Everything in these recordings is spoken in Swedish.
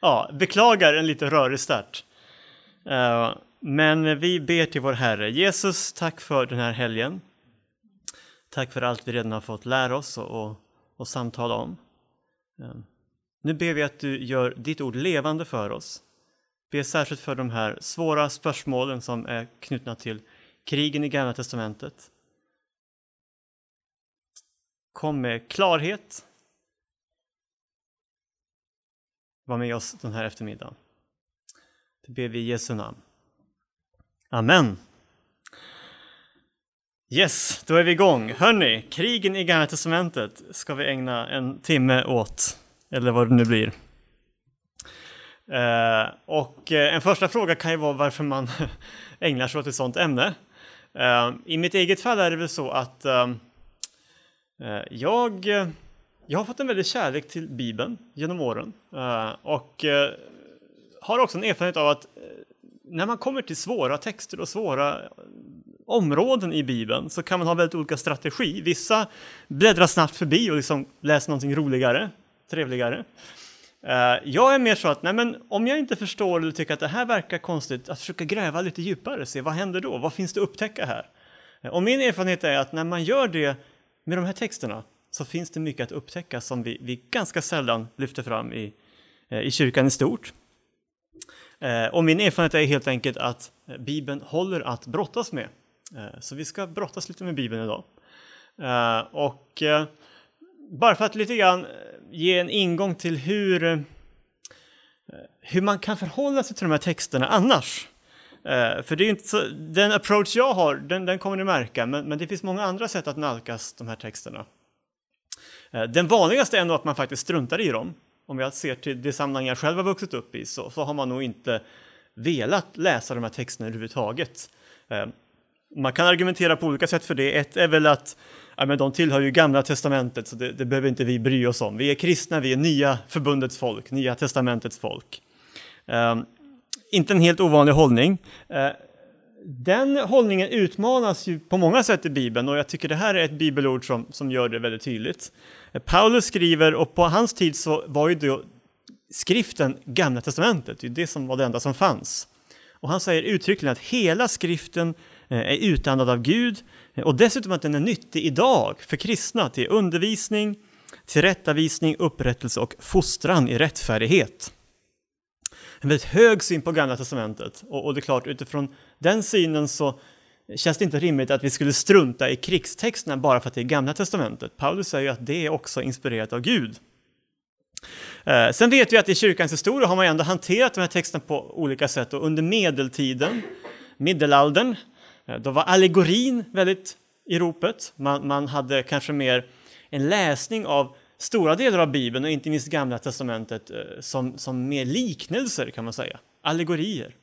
Ja, beklagar en lite rörig start. Uh, men vi ber till vår Herre. Jesus, tack för den här helgen. Tack för allt vi redan har fått lära oss och, och, och samtala om. Uh, nu ber vi att du gör ditt ord levande för oss. Be särskilt för de här svåra spörsmålen som är knutna till krigen i Gamla Testamentet. Kom med klarhet. Vara med oss den här eftermiddagen. Det ber vi i Jesu namn. Amen. Yes, då är vi igång. Hörni, krigen i Gamla Testamentet ska vi ägna en timme åt, eller vad det nu blir. Uh, och uh, en första fråga kan ju vara varför man ägnar sig åt ett sådant ämne. Uh, I mitt eget fall är det väl så att jag, jag har fått en väldig kärlek till Bibeln genom åren eh, och eh, har också en erfarenhet av att eh, när man kommer till svåra texter och svåra områden i Bibeln så kan man ha väldigt olika strategi. Vissa bläddrar snabbt förbi och liksom läser någonting roligare, trevligare. Jag är mer så att nej, men om jag inte förstår eller tycker att det här verkar konstigt, att försöka gräva lite djupare, se vad händer då? Vad finns det att upptäcka här? Och min erfarenhet är att när man gör det med de här texterna så finns det mycket att upptäcka som vi, vi ganska sällan lyfter fram i, eh, i kyrkan i stort. Eh, och min erfarenhet är helt enkelt att eh, Bibeln håller att brottas med. Så vi ska brottas lite med Bibeln idag. Och bara för att lite grann ge en ingång till hur, hur man kan förhålla sig till de här texterna annars. För det är inte så, den approach jag har, den, den kommer ni märka, men, men, det finns många andra sätt att nalkas de här texterna. Eh, den vanligaste är nog att man faktiskt struntar i dem. Om jag ser till det sammanhang jag själv har vuxit upp i så, så har man nog inte velat läsa de här texterna överhuvudtaget. Eh, man kan argumentera på olika sätt för det. Ett är väl att ja, men de tillhör ju gamla testamentet så det, det behöver inte vi bry oss om. Vi är kristna, vi är nya förbundets folk, nya testamentets folk. Um, inte en helt ovanlig hållning. Uh, den hållningen utmanas ju på många sätt i Bibeln och jag tycker det här är ett bibelord som, som gör det väldigt tydligt. Paulus skriver, och på hans tid så var ju då skriften Gamla Testamentet, det som var det enda som fanns. Och han säger uttryckligen att hela skriften eh, är utandad av Gud eh, och dessutom att den är nyttig idag för kristna till undervisning, tillrättavisning, upprättelse och fostran i rättfärdighet. En väldigt hög syn på Gamla Testamentet och, och det är klart utifrån den synen så känns det inte rimligt att vi skulle strunta i krigstexterna bara för att det är Gamla Testamentet. Paulus säger ju att det är också inspirerat av Gud. Eh, sen vet vi att i kyrkans historia har man ändå hanterat de här texterna på olika sätt och under medeltiden, medelåldern, eh, då var allegorin väldigt i ropet. Man, man hade kanske mer en läsning av stora delar av Bibeln och inte minst Gamla Testamentet eh, som, som mer liknelser kan man säga, allegorier.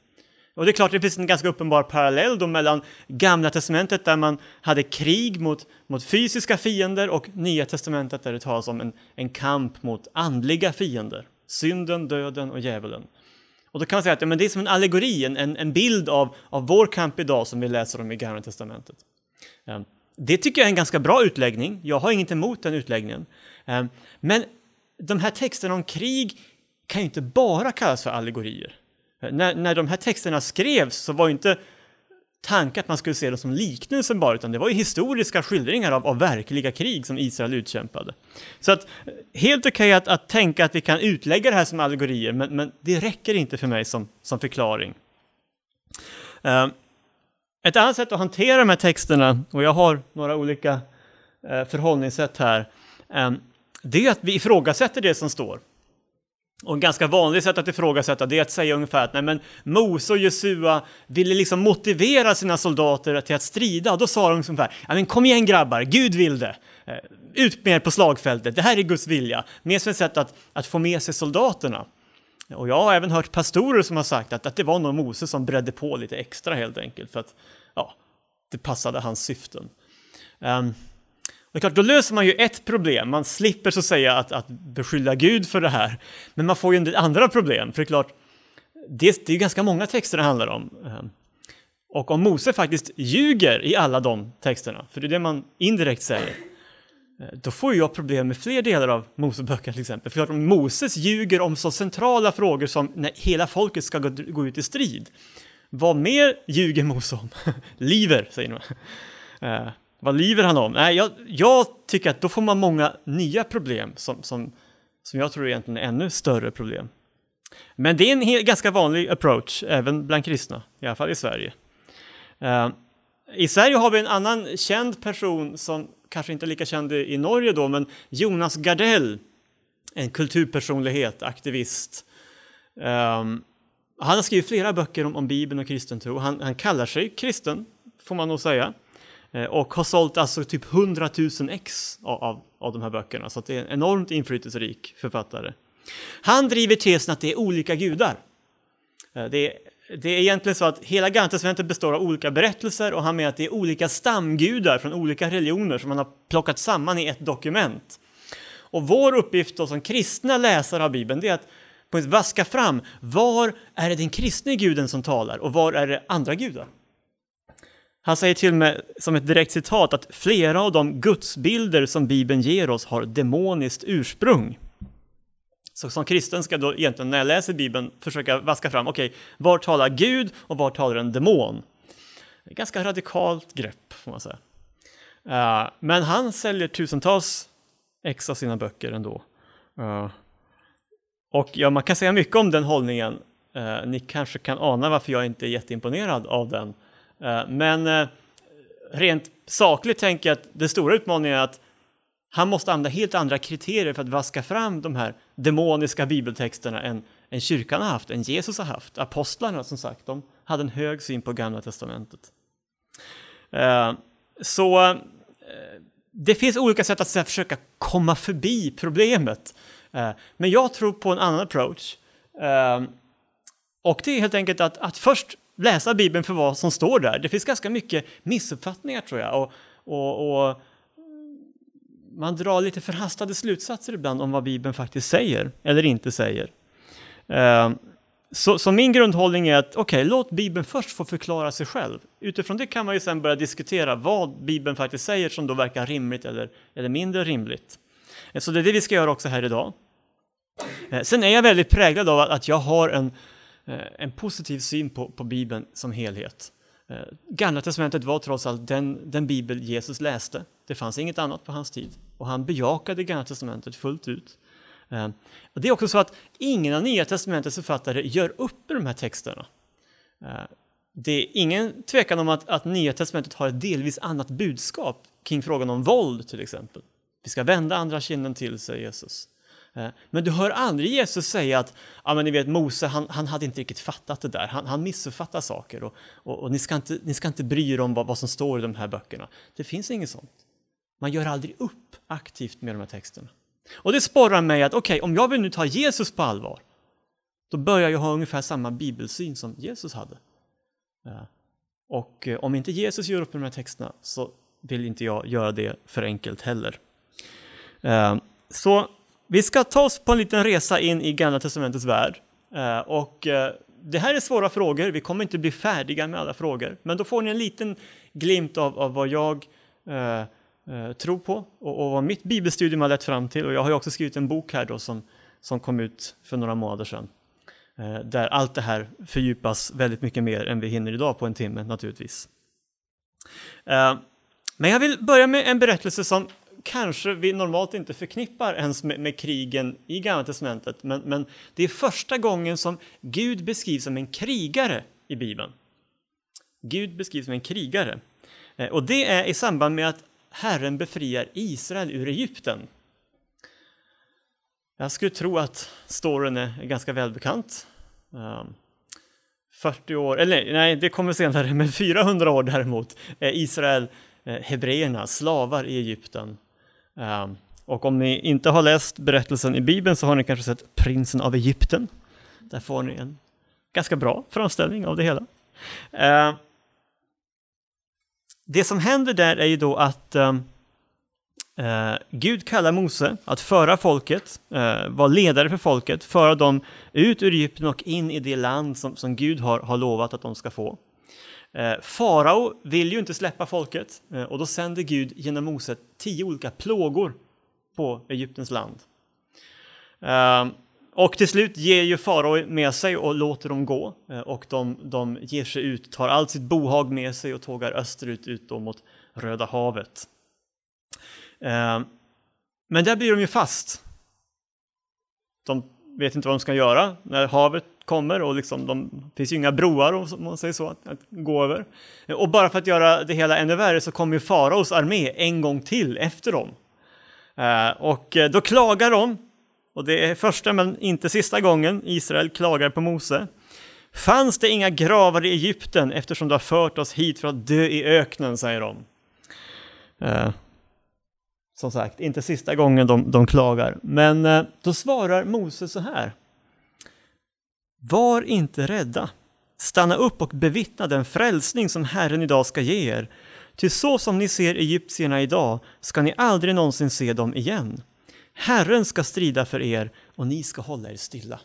Och det är klart, det finns en ganska uppenbar parallell då mellan Gamla Testamentet där man hade krig mot, mot fysiska fiender och Nya Testamentet där det talas om en, en kamp mot andliga fiender. Synden, döden och djävulen. Och då kan man säga att ja, men det är som en allegori, en, en bild av, av vår kamp idag som vi läser om i Gamla Testamentet. Ehm, det tycker jag är en ganska bra utläggning. Jag har inget emot den utläggningen. Ehm, men de här texterna om krig kan ju inte bara kallas för allegorier. Eh, när, när de här texterna skrevs så var ju inte tanken att man skulle se dem som liknelser bara, utan det var ju historiska skildringar av, av verkliga krig som Israel utkämpade. Så att eh, helt okej okay att, att tänka att vi kan utlägga det här som allegorier, men, men det räcker inte för mig som, som förklaring. Uh, ett annat sätt att hantera de här texterna, och jag har några olika uh, förhållningssätt här, um, det är att vi ifrågasätter det som står. Och ett ganska vanligt sätt att ifrågasätta det är att säga ungefär att nej, men Mose och Jesua ville liksom motivera sina soldater till att strida. Då sa de ungefär, ja men kom igen grabbar, Gud vill det. Eh, ut med er på slagfältet, det här är Guds vilja. Mer som ett sätt att, att få med sig soldaterna. Och jag har även hört pastorer som har sagt att, att det var nog Mose som bredde på lite extra helt enkelt för att ja, det passade hans syften. Um, det är klart, då löser man ju ett problem. Man slipper så att säga att, att beskylla Gud för det här. Men man får ju en del andra problem. För det är klart, det, det är ganska många texter det handlar om. Ehm, och om Mose faktiskt ljuger i alla de texterna, för det är det man indirekt säger, eh, då får jag problem med fler delar av Moseböckerna till exempel. För att Moses ljuger om så centrala frågor som när hela folket ska gå, gå ut i strid. Vad mer ljuger Mose om? Liver, säger man. Vad liver han om? Nej, jag, jag, tycker att då får man många nya problem som, som, som jag tror egentligen är ännu större problem. Men det är en hel, ganska vanlig approach, även bland kristna, i alla fall i Sverige. Uh, I Sverige har vi en annan känd person som kanske inte är lika känd i Norge då, men Jonas Gardell, en kulturpersonlighet, aktivist. Um, han har skrivit flera böcker om, om Bibeln och kristen tro. Han, han, kallar sig kristen, får man nog säga. Eh, och har sålt alltså typ 100 000 ex av, av, av de här böckerna, så det är en enormt inflytelserik författare. Han driver tesen att det är olika gudar. Eh, det är det är egentligen så att hela Gantesväntet består av olika berättelser och han menar att det är olika stamgudar från olika religioner som man har plockat samman i ett dokument. Och vår uppgift då som kristna läsare av Bibeln det är att på ett vaska fram var är det den kristne guden som talar och var är det andra gudar? Han säger till och med som ett direkt citat att flera av de gudsbilder som Bibeln ger oss har demoniskt ursprung. Så som kristen ska då egentligen när jag läser Bibeln försöka vaska fram, okej, okay, var talar Gud och var talar en demon? Det är ganska radikalt grepp får man säga. Uh, men han säljer tusentals ex av sina böcker ändå. Uh, och ja, man kan säga mycket om den hållningen. Uh, ni kanske kan ana varför jag inte är jätteimponerad av den. Eh, men eh, rent sakligt tänker jag att den stora utmaningen är att han måste använda helt andra kriterier för att vaska fram de här demoniska bibeltexterna än, än kyrkan har haft, än Jesus har haft. Apostlarna som sagt, de hade en hög syn på Gamla Testamentet. Eh, så det finns olika sätt att försöka komma förbi problemet. Men jag tror på en annan approach. Och det är helt enkelt att, att först läsa Bibeln för vad som står där. Det finns ganska mycket missuppfattningar tror jag. Och, och, och man drar lite förhastade slutsatser ibland om vad Bibeln faktiskt säger eller inte säger. Ehm, så, så, min grundhållning är att okej, okay, låt Bibeln först få förklara sig själv. Utifrån det kan man ju sen börja diskutera vad Bibeln faktiskt säger som då verkar rimligt eller, eller mindre rimligt. Eh, så det är det vi ska göra också här idag. Eh, sen är jag väldigt präglad av att jag har en, Eh, en positiv syn på, på Bibeln som helhet. Eh, Gamla testamentet var trots allt den, den bibel Jesus läste. Det fanns inget annat på hans tid och han bejakade Gamla Testamentet fullt ut. Eh, det är också så att ingen av Nya Testamentets författare gör upp med de här texterna. Det är ingen tvekan om att, att Nya Testamentet har ett delvis annat budskap kring frågan om våld till exempel. Vi ska vända andra kinden till, säger Jesus. Eh, men du hör aldrig Jesus säga att ja, men ni vet, Mose han, han hade inte riktigt fattat det där, han, han missuppfattar saker och, och, och, ni, ska inte, ni ska inte bry er om vad, vad som står i de här böckerna. Det finns inget sånt. Man gör aldrig upp aktivt med de här texterna. Och det sporrar mig att okej, okay, om jag vill nu ta Jesus på allvar, då börjar jag ha ungefär samma bibelsyn som Jesus hade. Eh, och eh, om inte Jesus gör upp med de här texterna så vill inte jag göra det för enkelt heller. Så vi ska ta oss på en liten resa in i Gamla Testamentets värld. Eh, och eh, det här är svåra frågor, vi kommer inte bli färdiga med alla frågor, men då får ni en liten glimt av, av vad jag eh, eh, tror på och, och vad mitt bibelstudium har lett fram till. Och jag har ju också skrivit en bok här då som, som kom ut för några månader sedan. Eh, där allt det här fördjupas väldigt mycket mer än vi hinner idag på en timme naturligtvis. Eh, men jag vill börja med en berättelse som kanske vi normalt inte förknippar ens med, med krigen i Gamla Testamentet, men, men, det är första gången som Gud beskrivs som en krigare i Bibeln. Gud beskrivs som en krigare. Eh, och det är i samband med att Herren befriar Israel ur Egypten. Jag skulle tro att storyn är ganska välbekant. Ehm, 40 år, eller nej, det kommer senare, men 400 år däremot är Israel, eh, hebreerna, slavar i Egypten. Um, och om ni inte har läst berättelsen i Bibeln så har ni kanske sett Prinsen av Egypten. Där får ni en ganska bra framställning av det hela. Uh, det som händer där är ju då att ehm, eh, Gud kallar Mose att föra folket, uh, vara ledare för folket, föra dem ut ur Egypten och in i det land som, som Gud har, har lovat att de ska få. Eh, farao vill ju inte släppa folket eh, och då sänder Gud genom Mose tio olika plågor på Egyptens land. Eh, och till slut ger ju farao med sig och låter dem gå och de, de ger sig ut, tar allt sitt bohag med sig och tågar österut ut då mot Röda havet. Men där blir de ju fast. De vet inte vad de ska göra när havet kommer och liksom de, det finns ju inga broar om man säger så att, att, gå över. Och bara för att göra det hela ännu värre så kommer ju faraos armé en gång till efter dem. Eh, och eh, då klagar de och det är första men inte sista gången Israel klagar på Mose. Fanns det inga gravar i Egypten eftersom du har fört oss hit för att dö i öknen, säger de. Eh, som sagt, inte sista gången de, de klagar. Men eh, då svarar Mose så här. Var inte rädda. Stanna upp och bevittna den frälsning som Herren idag ska ge er. Ty så som ni ser egyptierna idag ska ni aldrig någonsin se dem igen. Herren ska strida för er och ni ska hålla er stilla.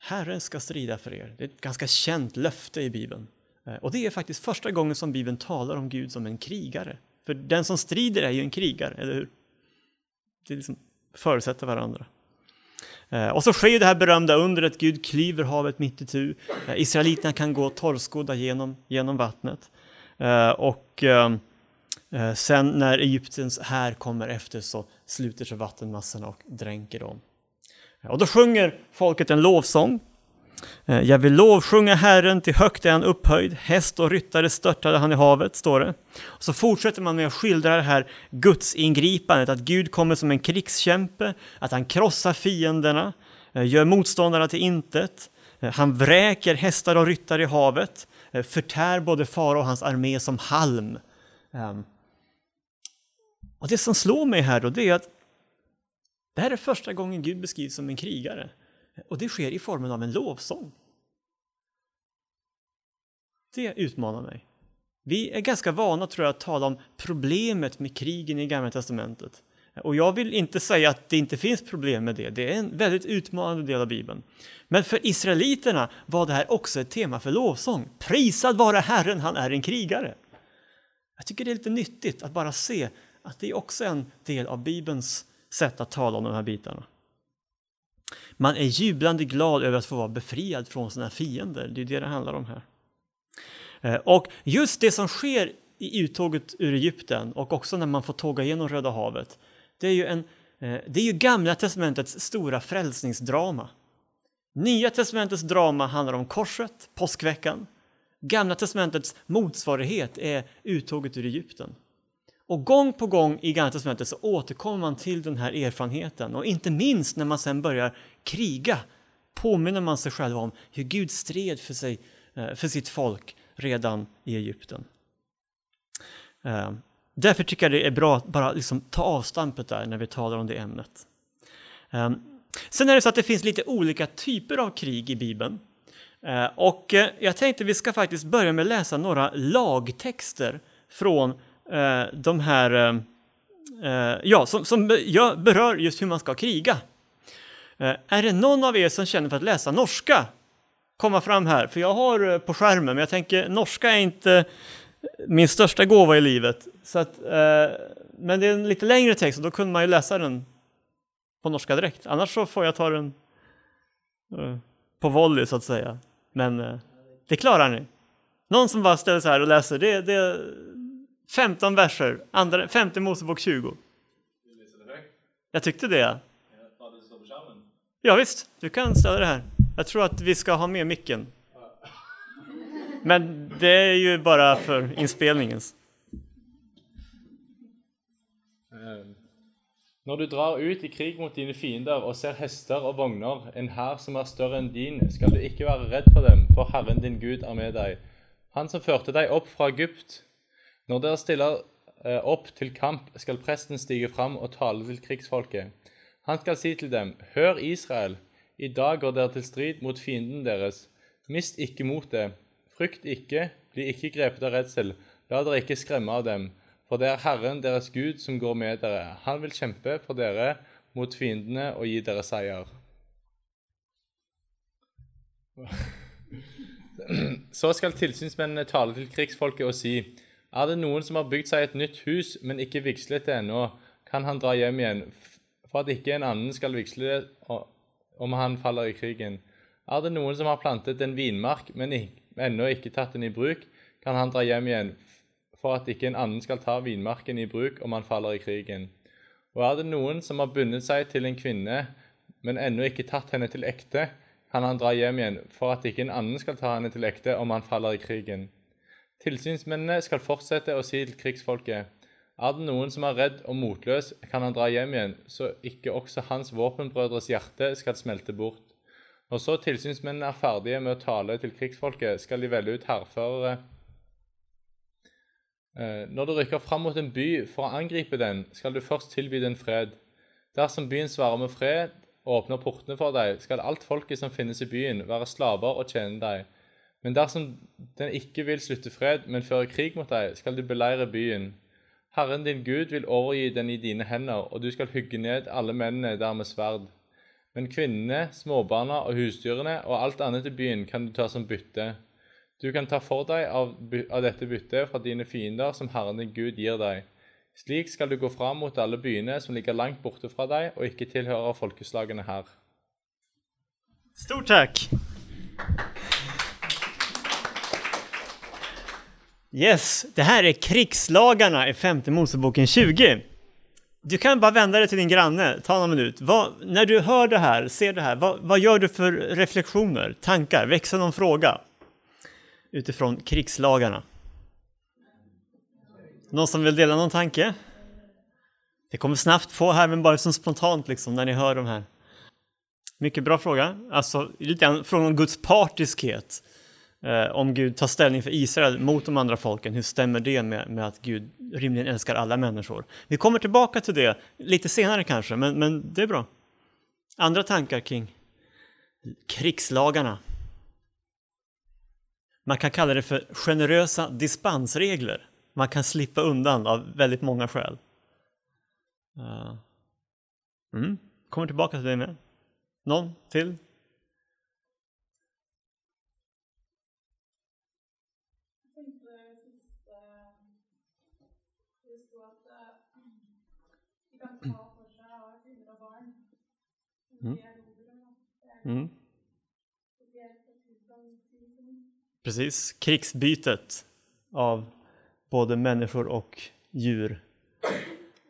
Herren ska strida för er. Det är ett ganska känt löfte i Bibeln. Eh, och det är faktiskt första gången som Bibeln talar om Gud som en krigare. För den som strider är ju en krigare, eller hur? Det liksom förutsätter varandra. Eh, och så sker det här berömda undret, Gud klyver havet mitt itu. Eh, Israeliterna kan gå torrskodda genom, genom vattnet. Eh, och sen när Egyptens här kommer efter så sluter sig vattenmassorna och dränker dem. Och då sjunger folket en lovsång. Eh, Jag vill lovsjunga Herren, till högt är han upphöjd, häst och ryttare störtade han i havet, står det. Och så fortsätter man med att skildra det här Guds ingripandet, att Gud kommer som en krigskämpe, att han krossar fienderna, eh, gör motståndarna till intet, eh, han vräker hästar och ryttare i havet, förtär både fara och hans armé som halm. Ehm, och det som slår mig här då, det är att det här är första gången Gud beskrivs som en krigare. Och det sker i formen av en lovsång. Det utmanar mig. Vi är ganska vana tror jag att tala om problemet med krigen i Gamla Testamentet. Och jag vill inte säga att det inte finns problem med det, det är en väldigt utmanande del av Bibeln. Men för israeliterna var det här också ett tema för lovsång. Prisad vare Herren, han är en krigare. Jag tycker det är lite nyttigt att bara se att det är också en del av Bibelns sätt att tala om de här bitarna. Man är jublande glad över att få vara befriad från sina fiender, det är det det handlar om här. Eh, och just det som sker i uttåget ur Egypten och också när man får tåga genom Röda havet, det är ju, en, eh, det är ju Gamla testamentets stora frälsningsdrama. Nya testamentets drama handlar om korset, påskveckan. Gamla testamentets motsvarighet är uttåget ur Egypten. Och gång på gång i Gamla testamentet så återkommer man till den här erfarenheten och inte minst när man sen börjar kriga påminner man sig själv om hur Gud stred för, sig, eh, för sitt folk redan i Egypten. Eh, därför tycker jag det är bra att bara liksom ta avstampet där när vi talar om det ämnet. Eh, sen är det så att det finns lite olika typer av krig i Bibeln. Och jag tänkte vi ska faktiskt börja med att läsa några lagtexter från de här, ja, som, som berör just hur man ska kriga. Eh, är det någon av er som känner för att läsa norska? Komma fram här, för jag har eh, på skärmen, men jag tänker norska är inte min största gåva i livet. Så att, eh, men det är en lite längre text och då kunde man ju läsa den på norska direkt. Annars så får jag ta den på volley så att säga. Men det klarar ni. Någon som bara ställer sig här och läser, det, det, 15 verser, andra, femte Mosebok 20. Jag tyckte det. Ja, visst, du kan ställa det här. Jag tror att vi ska ha med micken. Men det är ju bara för inspelningens. Ehm, Når du drar ut i krig mot dine fiender og ser hester og vogner, en hær som er større enn din, skal du ikke være redd for dem, for Herren din Gud er med deg. Han som førte deg opp fra Egypt, når dere stiller eh, upp opp til kamp, skal presten stige fram og tale til krigsfolket. Han skal si til dem, Hør Israel, i dag går dere til strid mot fienden deres. Mist ikke motet. Frykt ikke, bli ikke grepet av redsel. La dere ikke skremme av dem. For det er Herren deres Gud som går med dere. Han vil kjempe for dere mot fiendene og gi dere seier. Så skal tilsynsmennene tale til krigsfolket og si:" Er det noen som har bygd seg et nytt hus, men ikke vigslet det ennå, kan han dra hjem igjen, for at ikke en annen skal vigsle det om han faller i krigen. Er det noen som har plantet en vinmark, men ennå ikke tatt den i bruk, kan han dra hjem igjen, for at ikke en annen skal ta vinmarken i bruk om han faller i krigen. Og er det noen som har bundet seg til en kvinne, men ennå ikke tatt henne til ekte, kan han dra hjem igjen, for at ikke en annen skal ta henne til ekte om han faller i krigen. Tilsynsmennene skal fortsette å si til krigsfolket er det noen som er redd og motløs, kan han dra hjem igjen, så ikke også hans våpenbrødres hjerte skal smelte bort. Når så tilsynsmennene er ferdige med å tale til krigsfolket, skal de velge ut hærførere. Eh, når du rykker fram mot en by for å angripe den, skal du først tilby den fred. Dersom byen svarer med fred og åpner portene for deg, skal alt folket som finnes i byen, være slaver og tjene deg. Men dersom den ikke vil slutte fred, men føre krig mot deg, skal du beleire byen. Herren din Gud vil overgi den i dine hender, og du skal hugge ned alle mennene der med sverd. Men kvinnene, småbarna og husdyrene og alt annet i byen kan du ta som bytte. Du kan ta for deg av, av dette byttet fra dine fiender som Herren din Gud gir deg. Slik skal du gå fram mot alle byene som ligger langt borte fra deg og ikke tilhører folkeslagene her. Stort takk! Yes, det här är krigslagarna i femte Moseboken 20. Du kan bara vända dig till din granne, ta någon minut. Vad, när du hör det här, ser det här, vad, vad gör du för reflektioner, tankar, växer någon fråga? Utifrån krigslagarna. Någon som vill dela någon tanke? Det kommer snabbt på här, men bara som spontant liksom, när ni hör de här. Mycket bra fråga. Alltså, lite grann frågan om Guds partiskhet. Eh, om Gud tar ställning för Israel mot de andra folken, hur stämmer det med, med, att Gud rimligen älskar alla människor? Vi kommer tillbaka till det lite senare kanske, men, men det är bra. Andra tankar kring krigslagarna? Man kan kalla det för generösa dispensregler. Man kan slippa undan av väldigt många skäl. Uh. Mm. Kommer tillbaka till det med. Någon till? Mm. Precis, krigsbytet av både människor och djur.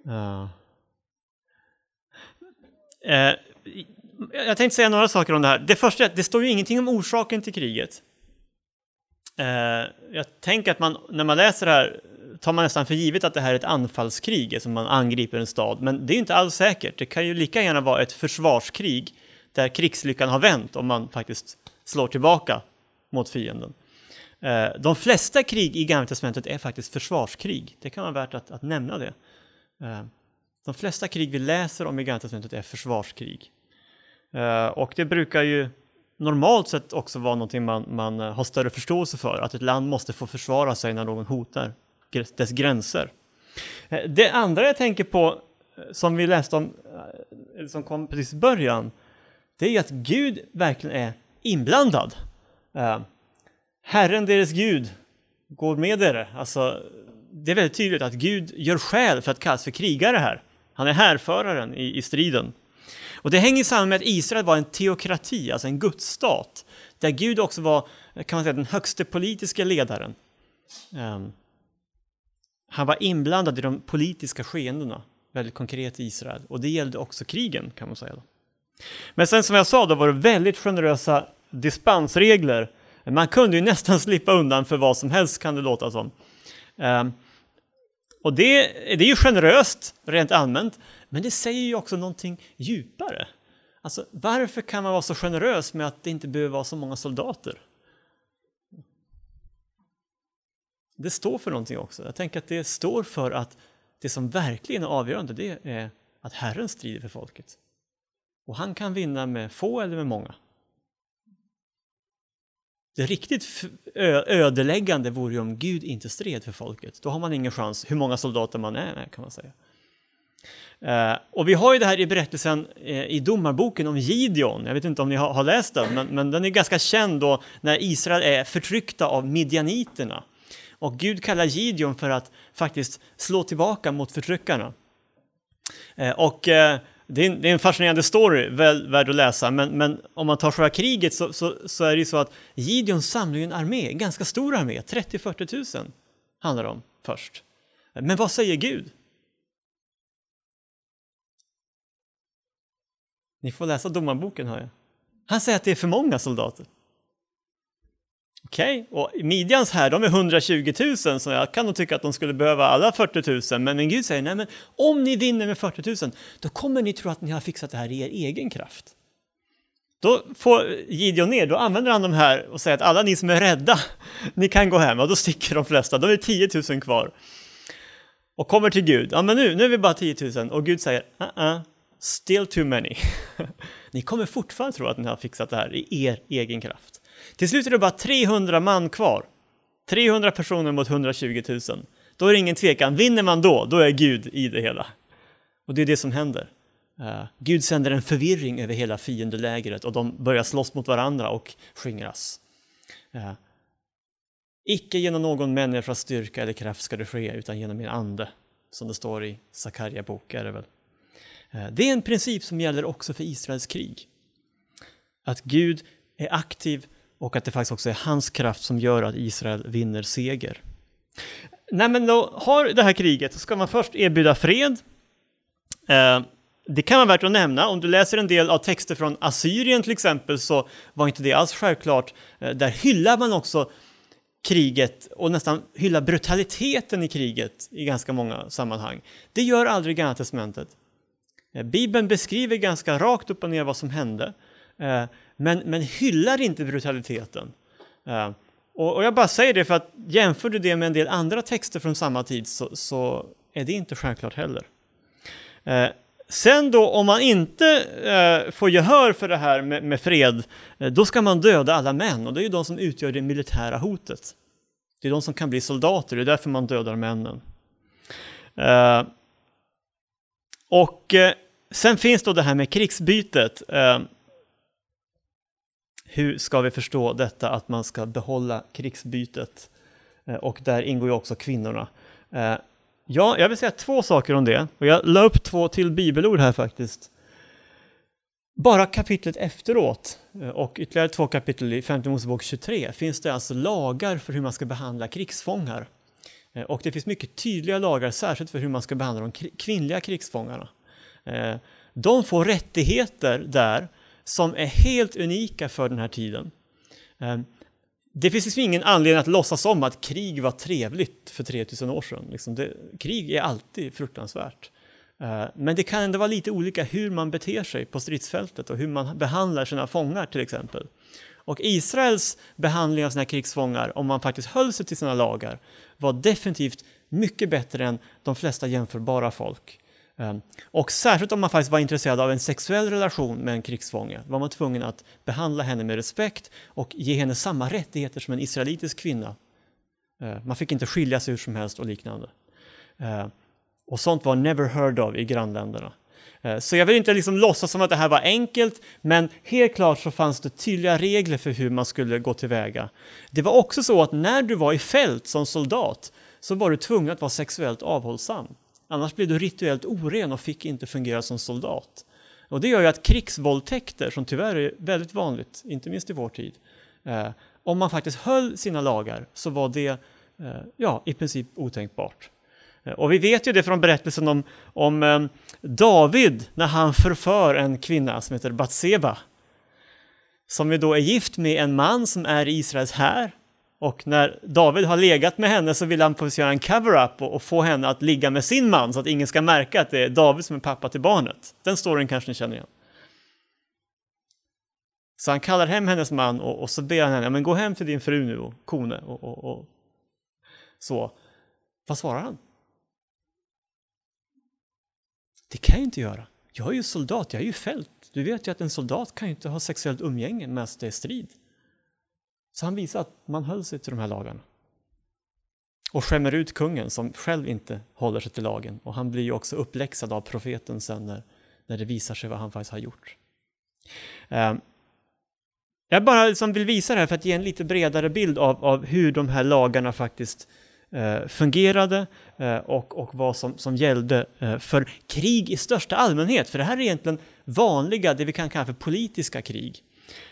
Uh. Eh, eh jag tänkte säga några saker om det här. Det första är att det står ju ingenting om orsaken till kriget. Eh, jag tänker att man, när man läser det här tar man nästan för givet att det här är ett anfallskrig, alltså man angriper en stad. Men det är inte alls säkert. Det kan ju lika gärna vara ett försvarskrig där krigslyckan har vänt om man faktiskt slår tillbaka mot fienden. Eh, de flesta krig i Gamla Testamentet är faktiskt försvarskrig. Det kan vara värt att, att nämna det. Eh, de flesta krig vi läser om i Gamla Testamentet är försvarskrig. Eh, och det brukar ju normalt sett också vara någonting man, man har större förståelse för, att ett land måste få försvara sig när någon hotar dess gränser. Det andra jag tänker på, som vi läste om, som kom precis i början, det är ju att Gud verkligen är inblandad. Eh, Herren, deras Gud, går med er. Alltså, det är väldigt tydligt att Gud gör skäl för att kallas för krigare här. Han är härföraren i, i striden. Och det hänger samman med att Israel var en teokrati, alltså en gudsstat, där Gud också var, kan man säga, den högste politiska ledaren. Um, han var inblandad i de politiska skeendena, väldigt konkret i Israel. Och det gällde också krigen kan man säga. Då. Men sen som jag sa, då var det väldigt generösa dispensregler. Man kunde ju nästan slippa undan för vad som helst kan det låta som. Um, och det, det är ju generöst rent allmänt, men det säger ju också någonting djupare. Alltså, varför kan man vara så generös med att det inte behöver vara så många soldater? det står för någonting också. Jag tänker att det står för att det som verkligen är avgörande det är att Herren strider för folket. Och han kan vinna med få eller med många. Det riktigt ödeläggande vore ju om Gud inte stred för folket. Då har man ingen chans hur många soldater man är med kan man säga. Eh, och vi har ju det här i berättelsen eh, i domarboken om Gideon. Jag vet inte om ni har, har läst den, men, men, den är ganska känd då när Israel är förtryckta av midjaniterna. Och Gud kallar Gideon för att faktiskt slå tillbaka mot förtryckarna. Eh, och eh, det, är en, det är en fascinerande story, väl värd att läsa, men, men om man tar själva kriget så, så, så, är det ju så att Gideon samlar en armé, en ganska stor armé, 30-40 000 handlar det om först. Men vad säger Gud? Ni får läsa domarboken hör jag. Han säger att det är för många soldater. Okej, okay. och Midjans här, de är 120 000, så jag kan nog tycka att de skulle behöva alla 40 000, men, men Gud säger, nej men om ni vinner med 40 000, då kommer ni tro att ni har fixat det här i er egen kraft. Då får Gideon ner, då använder han de här och säger att alla ni som är rädda, ni kan gå hem, och då sticker de flesta, då är det 10 000 kvar. Och kommer till Gud, ja men nu, nu är vi bara 10 000, och Gud säger, uh -uh, still too many. ni kommer fortfarande tro att ni har fixat det här i er egen kraft. Till slut är det bara 300 man kvar. 300 personer mot 120 000. Då är det ingen tvekan, vinner man då, då är Gud i det hela. Och det är det som händer. Uh, Gud sänder en förvirring över hela fiendelägret och de börjar slåss mot varandra och skingras. Uh, Icke genom någon människas styrka eller kraft ska det ske, utan genom min ande, som det står i Sakarja bok. Är det, väl. Uh, det är en princip som gäller också för Israels krig. Att Gud är aktiv och att det faktiskt också är hans kraft som gör att Israel vinner seger. När man då har det här kriget så ska man först erbjuda fred. Eh, det kan vara värt att nämna, om du läser en del av texter från Assyrien till exempel så var inte det alls självklart. Eh, där hyllar man också kriget och nästan hyllar brutaliteten i kriget i ganska många sammanhang. Det gör aldrig Gamla Testamentet. Eh, Bibeln beskriver ganska rakt upp och ner vad som hände eh, men, men hyllar inte brutaliteten. Uh, och, och, jag bara säger det för att jämför du det med en del andra texter från samma tid så, så är det inte självklart heller. Uh, sen då om man inte uh, får gehör för det här med, med fred, då ska man döda alla män och det är ju de som utgör det militära hotet. Det är de som kan bli soldater, det är därför man dödar männen. och sen finns då det här med krigsbytet. Hur ska vi förstå detta att man ska behålla krigsbytet? Eh, och där ingår ju också kvinnorna. Eh, ja, jag vill säga två saker om det. Och jag la upp två till bibelord här faktiskt. Bara kapitlet efteråt eh, och ytterligare två kapitel i 5 Mosebok 23 finns det alltså lagar för hur man ska behandla krigsfångar. Och det finns mycket tydliga lagar, särskilt för hur man ska behandla de kvinnliga krigsfångarna. De får rättigheter där som är helt unika för den här tiden. Ehm, det finns liksom ingen anledning att låtsas om att krig var trevligt för 3000 år sedan. Liksom det, krig är alltid fruktansvärt. Ehm, men det kan ändå vara lite olika hur man beter sig på stridsfältet och hur man behandlar sina fångar till exempel. Och Israels behandling av sina krigsfångar, om man faktiskt höll sig till sina lagar, var definitivt mycket bättre än de flesta jämförbara folk. Ehm, och särskilt om man faktiskt var intresserad av en sexuell relation med en krigsfånge var man tvungen att behandla henne med respekt och ge henne samma rättigheter som en israelitisk kvinna. Ehm, man fick inte skilja sig hur som helst och liknande. Ehm, och sånt var never heard of i grannländerna. Så jag vill inte liksom låtsas som att det här var enkelt, men helt klart så fanns det tydliga regler för hur man skulle gå tillväga. Det var också så att när du var i fält som soldat så var du tvungen att vara sexuellt avhållsam. Annars blev du rituellt oren och fick inte fungera som soldat. Och det gör ju att krigsvåldtäkter, som tyvärr är väldigt vanligt, inte minst i vår tid, eh, om man faktiskt höll sina lagar så var det eh, ja, i princip otänkbart. Eh, och vi vet ju det från berättelsen om, om eh, David när han förför en kvinna som heter Batseba. Som ju då är gift med en man som är Israels här och när David har legat med henne så vill han göra en cover-up och, och, få henne att ligga med sin man så att ingen ska märka att det är David som är pappa till barnet. Den storyn kanske ni känner igen. Så han kallar hem hennes man och, och så ber han henne, men gå hem till din fru nu och kone och, och, och så. Vad svarar han? Det kan jag inte göra. Jag är ju soldat, jag är ju fält. Du vet ju att en soldat kan ju inte ha sexuellt umgänge medan det är strid. Så han visar att man höll sig till de här lagarna. och skämmer ut kungen som själv inte håller sig till lagen. Och han blir ju också uppläxad av profeten sen när, när det visar sig vad han faktiskt har gjort. Ehm, jag bara liksom vill visa det här för att ge en lite bredare bild av, av hur de här lagarna faktiskt eh, fungerade eh, och, och vad som, som gällde eh, för krig i största allmänhet. För det här är egentligen vanliga, det vi kan kalla för politiska krig.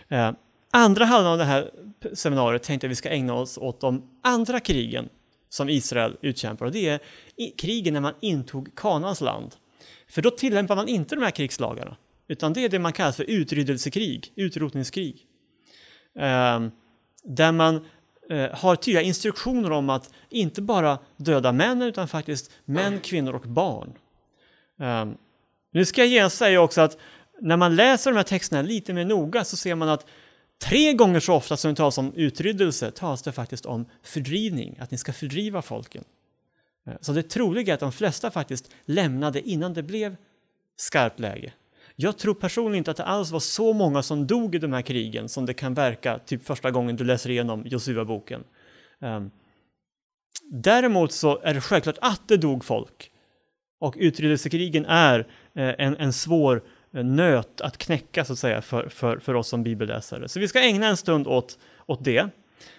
Ehm, Andra halvan av det här seminariet tänkte jag vi ska ägna oss åt de andra krigen som Israel utkämpar och det är krigen när man intog Kanans land. För då tillämpar man inte de här krigslagarna utan det är det man kallar för utryddelsekrig, utrotningskrig. Ehm, där man eh, har tydliga instruktioner om att inte bara döda män utan faktiskt män, kvinnor och barn. Ehm, nu ska jag genast säga också att när man läser de här texterna lite mer noga så ser man att tre gånger så ofta som det talas om utryddelse talas det faktiskt om fördrivning, att ni ska fördriva folken. Eh, så det troliga är att de flesta faktiskt lämnade innan det blev skarpt läge. Jag tror personligen inte att det alls var så många som dog i de här krigen som det kan verka typ första gången du läser igenom Josua-boken. Ehm, däremot så är det självklart att det dog folk. Och utryddelsekrigen är eh, en, en svår eh, nöt att knäcka så att säga för, för, för oss som bibelläsare. Så vi ska ägna en stund åt, åt det.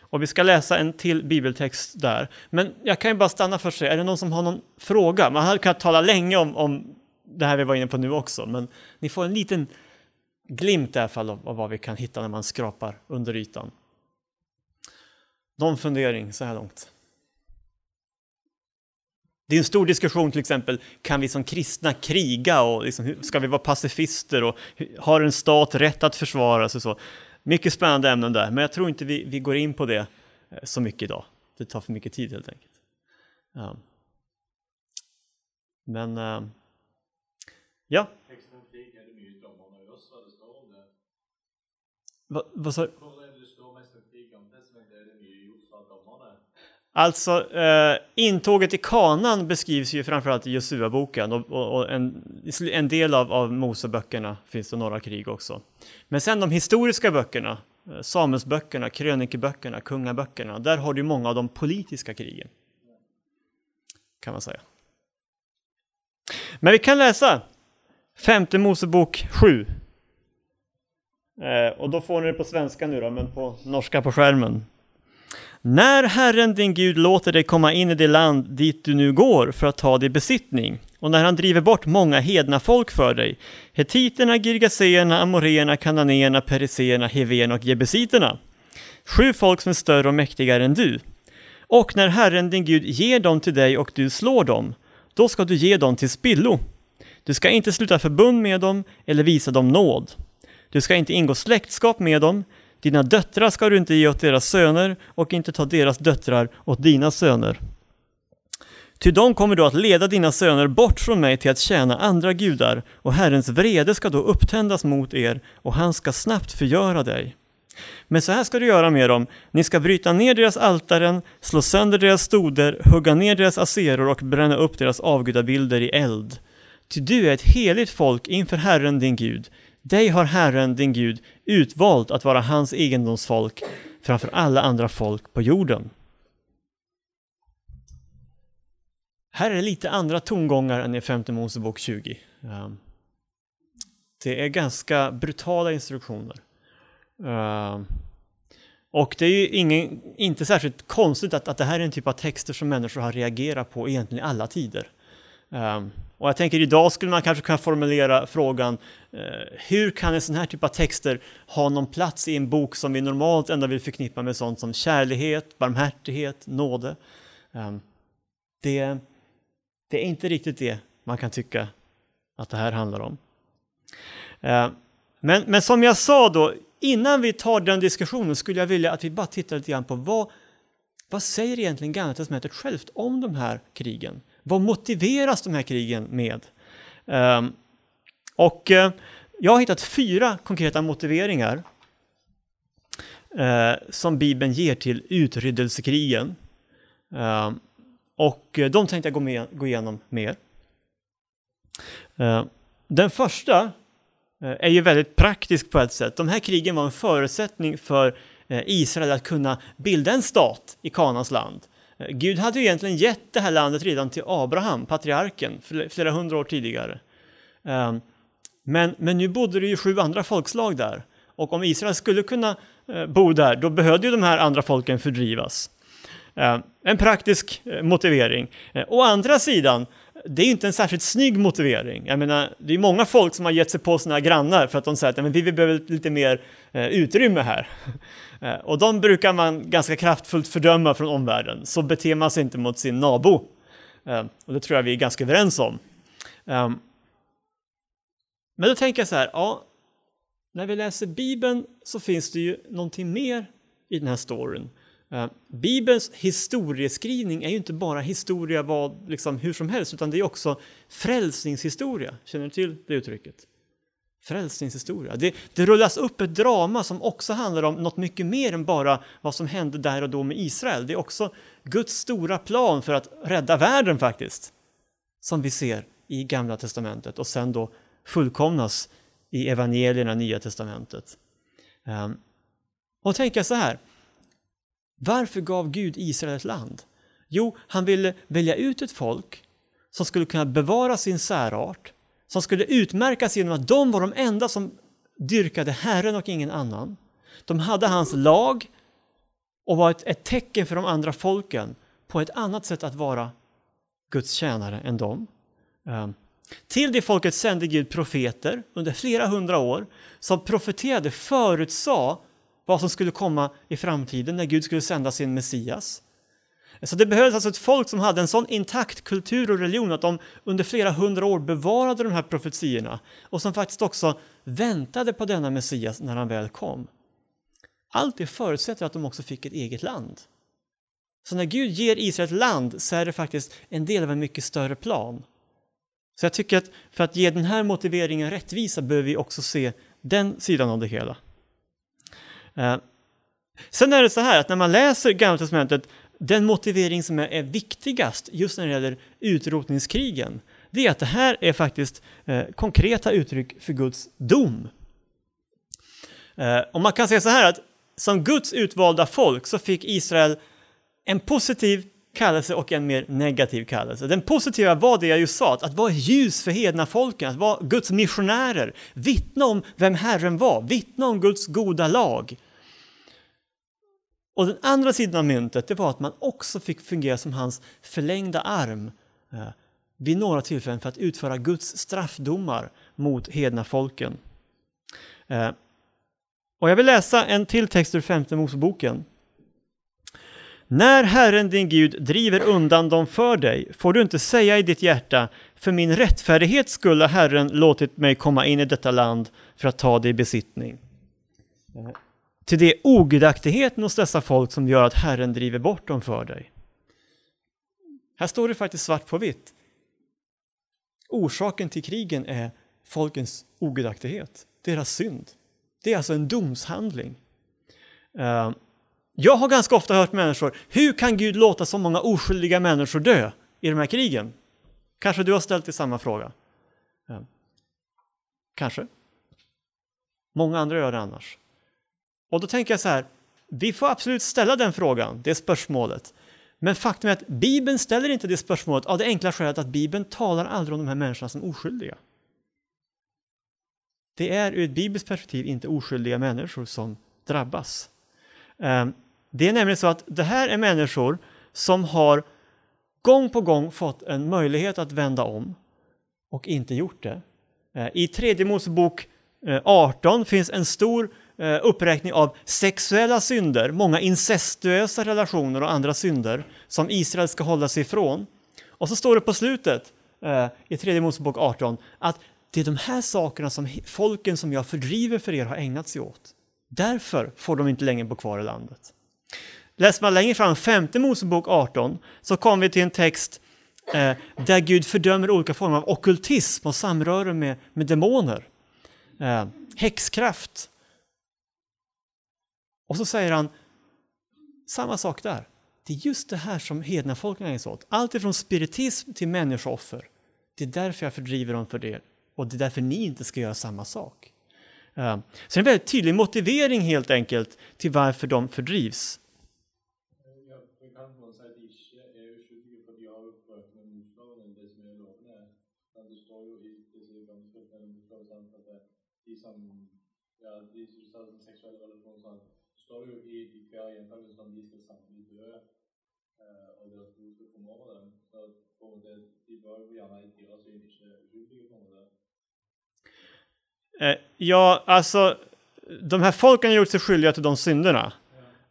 Och vi ska läsa en till bibeltext där. Men jag kan ju bara stanna för sig, är det någon som har någon fråga? Man hade kunnat tala länge om, om det här vi var inne på nu också, men ni får en liten glimt i alla fall av, av vad vi kan hitta när man skrapar under ytan. Någon fundering så här långt? Det är en stor diskussion till exempel, kan vi som kristna kriga och liksom, ska vi vara pacifister och har en stat rätt att försvara sig? Så. Mycket spännande ämnen där, men jag tror inte vi, vi går in på det eh, så mycket idag. Det tar för mycket tid helt enkelt. Ja. Men uh, Ja. Va, vad sa du? Alltså, eh, intåget i kanan beskrivs ju framförallt i Josua-boken och, och, och, en, en del av, av Moseböckerna finns det några krig också. Men sen de historiska böckerna, eh, Samuelsböckerna, krönikeböckerna, kungaböckerna, där har du många av de politiska krigen. Kan man säga. Men vi kan läsa Femte Mosebok 7. Eh, och då får ni det på svenska nu då, men på norska på skärmen. När Herren din Gud låter dig komma in i det land dit du nu går för att ta din besittning och när han driver bort många hedna folk för dig, hetiterna, girgaseerna, amoreerna, kananéerna, periseerna, heven och jebusiterna, sju folk som är större och mäktigare än du. Och när Herren din Gud ger dem till dig och du slår dem, då ska du ge dem till spillo du ska inte sluta förbund med dem eller visa dem nåd. Du ska inte ingå släktskap med dem. Dina döttrar ska du inte ge åt deras söner och inte ta deras döttrar åt dina söner. Ty de kommer då att leda dina söner bort från mig till att tjäna andra gudar och Herrens vrede ska då upptändas mot er och han ska snabbt förgöra dig. Men så här ska du göra med dem. Ni ska bryta ner deras altaren, slå sönder deras stoder, hugga ner deras aseror och bränna upp deras avgudabilder i eld. Ty du är ett heligt folk inför Herren din Gud. Dig har Herren din Gud utvalt att vara hans egendomsfolk framför alla andra folk på jorden. Här är det lite andra tongångar än i femte Mosebok 20. Ehm, det är ganska brutala instruktioner. Ehm, och det är ju ingen, inte särskilt konstigt att, att det här är en typ av texter som människor har reagerat på egentligen i alla tider. Um, och jag tänker idag skulle man kanske kunna formulera frågan eh, hur kan en sån här typ av texter ha någon plats i en bok som vi normalt ändå vill förknippa med sånt som kärlighet, barmhärtighet, nåde? Um, det, det, är inte riktigt det man kan tycka att det här handlar om. Uh, men, men som jag sa då, innan vi tar den diskussionen skulle jag vilja att vi bara tittar lite grann på vad, vad säger egentligen Gamla testamentet självt om de här krigen? Vad motiveras de här krigen med? Um, och uh, jag har hittat fyra konkreta motiveringar uh, som Bibeln ger till utryddelsekrigen. Uh, ehm, och eh, de tänkte jag gå, med, gå igenom mer. Ehm, den första är ju väldigt praktisk på ett sätt. De här krigen var en förutsättning för Israel att kunna bilda en stat i Kanans land. Gud hade ju egentligen gett det här landet redan till Abraham, patriarken, flera hundra år tidigare. Ehm, men, men nu bodde det ju sju andra folkslag där. Och om Israel skulle kunna eh, bo där, då behövde ju de här andra folken fördrivas. Ehm, en praktisk eh, motivering. Eh, å andra sidan, det är inte en särskilt snygg motivering. Jag menar, det är många folk som har gett sig på sina grannar för att de säger att men vi behöver lite mer eh, utrymme här. Eh, och de brukar man ganska kraftfullt fördöma från omvärlden. Så beter man sig inte mot sin nabo. Eh, och det tror jag vi är ganska överens om. Ehm, men då tänker jag så här, ja, när vi läser Bibeln så finns det ju någonting mer i den här storyn. Eh, Bibelns historieskrivning är ju inte bara historia vad, liksom, hur som helst, utan det är också frälsningshistoria. Känner du till det uttrycket? frälsningshistoria. Det, det rullas upp ett drama som också handlar om något mycket mer än bara vad som hände där och då med Israel. Det är också Guds stora plan för att rädda världen faktiskt, som vi ser i Gamla Testamentet och sen då fullkomnas i evangelierna, Nya Testamentet. Ehm, och tänka så här, varför gav Gud Israel ett land? Jo, han ville välja ut ett folk som skulle kunna bevara sin särart, som skulle utmärkas genom att de var de enda som dyrkade Herren och ingen annan. De hade hans lag och var ett, ett tecken för de andra folken på ett annat sätt att vara Guds tjänare än dem. Ehm, till det folket sände Gud profeter under flera hundra år som profeterade, förutsade vad som skulle komma i framtiden när Gud skulle sända sin Messias. Så det behövdes alltså ett folk som hade en sån intakt kultur och religion att de under flera hundra år bevarade de här profetiorna och som faktiskt också väntade på denna Messias när han väl kom. Allt det förutsätter att de också fick ett eget land. Så när Gud ger Israel ett land så är det faktiskt en del av en mycket större plan. Så jag tycker att för att ge den här motiveringen rättvisa behöver vi också se den sidan av det hela. Eh, sen är det så här att när man läser Gamla Testamentet den motivering som är, viktigast just när det gäller utrotningskrigen, det är att det här är faktiskt eh, konkreta uttryck för Guds dom. Eh, och man kan säga så här att som Guds utvalda folk så fick Israel en positiv kallelse och en mer negativ kallelse. Den positiva var det jag just sa, att vara ljus för hedna folken, att vara Guds missionärer, vittna om vem Herren var, vittna om Guds goda lag. Och den andra sidan av myntet det var att man också fick fungera som hans förlängda arm eh, vid några tillfällen för att utföra Guds straffdomar mot hedna folken. Eh, och jag vill läsa en till text ur femte Moseboken. När Herren din Gud driver undan dem för dig får du inte säga i ditt hjärta för min rättfärdighet skulle Herren låtit mig komma in i detta land för att ta det i besittning. Eh, till det är ogudaktigheten hos dessa folk som gör att Herren driver bort dem för dig. Här står det faktiskt svart på vitt. Orsaken till krigen är folkens ogudaktighet, deras synd. Det är alltså en domshandling. Eh, jag har ganska ofta hört människor, hur kan Gud låta så många oskyldiga människor dö i de här krigen? Kanske du har ställt dig samma fråga? Eh, kanske. Många andra gör det annars. Och då tänker jag så här, vi får absolut ställa den frågan, det spörsmålet. Men faktum är att Bibeln ställer inte det spörsmålet av det enkla skälet att Bibeln talar aldrig om de här människorna som oskyldiga. Det är ur ett bibliskt perspektiv inte oskyldiga människor som drabbas. Ehm, det är nämligen så att det här är människor som har gång på gång fått en möjlighet att vända om och inte gjort det. Ehm, I tredje Mosebok eh, 18 finns en stor Eh, uppräkning av sexuella synder, många incestuösa relationer och andra synder som Israel ska hålla sig ifrån. Och så står det på slutet eh, i tredje Mosebok 18 att det är de här sakerna som folken som jag fördriver för er har ägnat sig åt. Därför får de inte längre bo kvar i landet. Läser man längre fram, femte Mosebok 18, så kommer vi till en text eh, där Gud fördömer olika former av okultism och samröre med, med demoner. Eh, häxkraft, och så säger han samma sak där. Det är just det här som hedna folken ägnar sig åt. Allt ifrån spiritism till människooffer. Det är därför jag fördriver dem för det. Och det är därför ni inte ska göra samma sak. Ehm, så det är en väldigt tydlig motivering helt enkelt till varför de fördrivs det jo i, i hver gjentakelse om de skal samtidig dø, eh, og deres blod skal komme over dem. Så på måte, de var jo gjerne i deres syn ikke uskyldige på en måte. Eh, ja, alltså de här folken har gjort sig skyldiga till de synderna.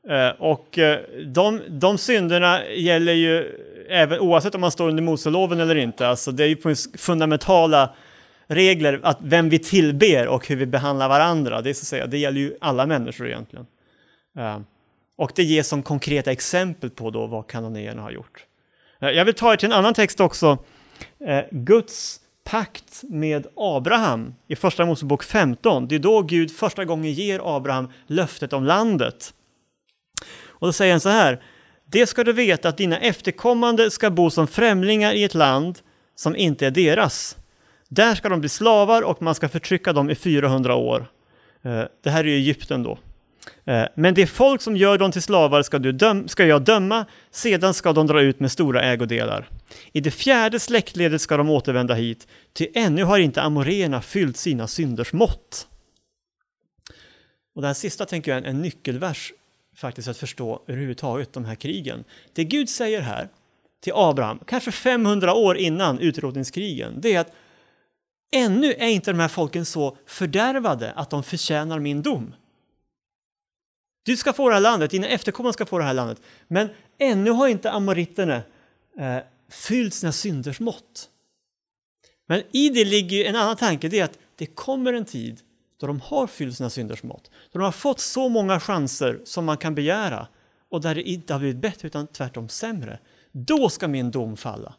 Eh, och eh, de, de synderna gäller ju även oavsett om man står under Moseloven eller inte. Alltså det är ju på fundamentala regler att vem vi tillber och hur vi behandlar varandra. Det, är så att säga, det gäller ju alla människor egentligen. Eh, och det ges som konkreta exempel på då vad kanonerna har gjort. Eh, jag vill ta er till en annan text också. Eh, Guds pakt med Abraham i Första Mosebok 15. Det är då Gud första gången ger Abraham löftet om landet. Och då säger han så här. Det ska du veta att dina efterkommande ska bo som främlingar i ett land som inte är deras. Där ska de bli slavar och man ska förtrycka dem i 400 år. Det här är Egypten då. Eh, men det folk som gör dem till slavar ska, du döm ska jag döma, sedan ska de dra ut med stora ägodelar. I det fjärde släktledet ska de återvända hit, ty ännu har inte amorena fyllt sina synders mått. Och det här sista tänker jag är en nyckelvers faktiskt att förstå överhuvudtaget de här krigen. Det Gud säger här till Abraham, kanske 500 år innan utrotningskrigen, det är att ännu är inte de här folken så fördärvade att de förtjänar min dom. Du ska få det här landet, dina efterkommande ska få det här landet. Men ännu har inte amoriterna eh, fyllt sina synders mått. Men i det ligger en annan tanke, det är att det kommer en tid då de har fyllt sina synders mått. Då de har fått så många chanser som man kan begära och där det inte har blivit bättre utan tvärtom sämre. Då ska min dom falla.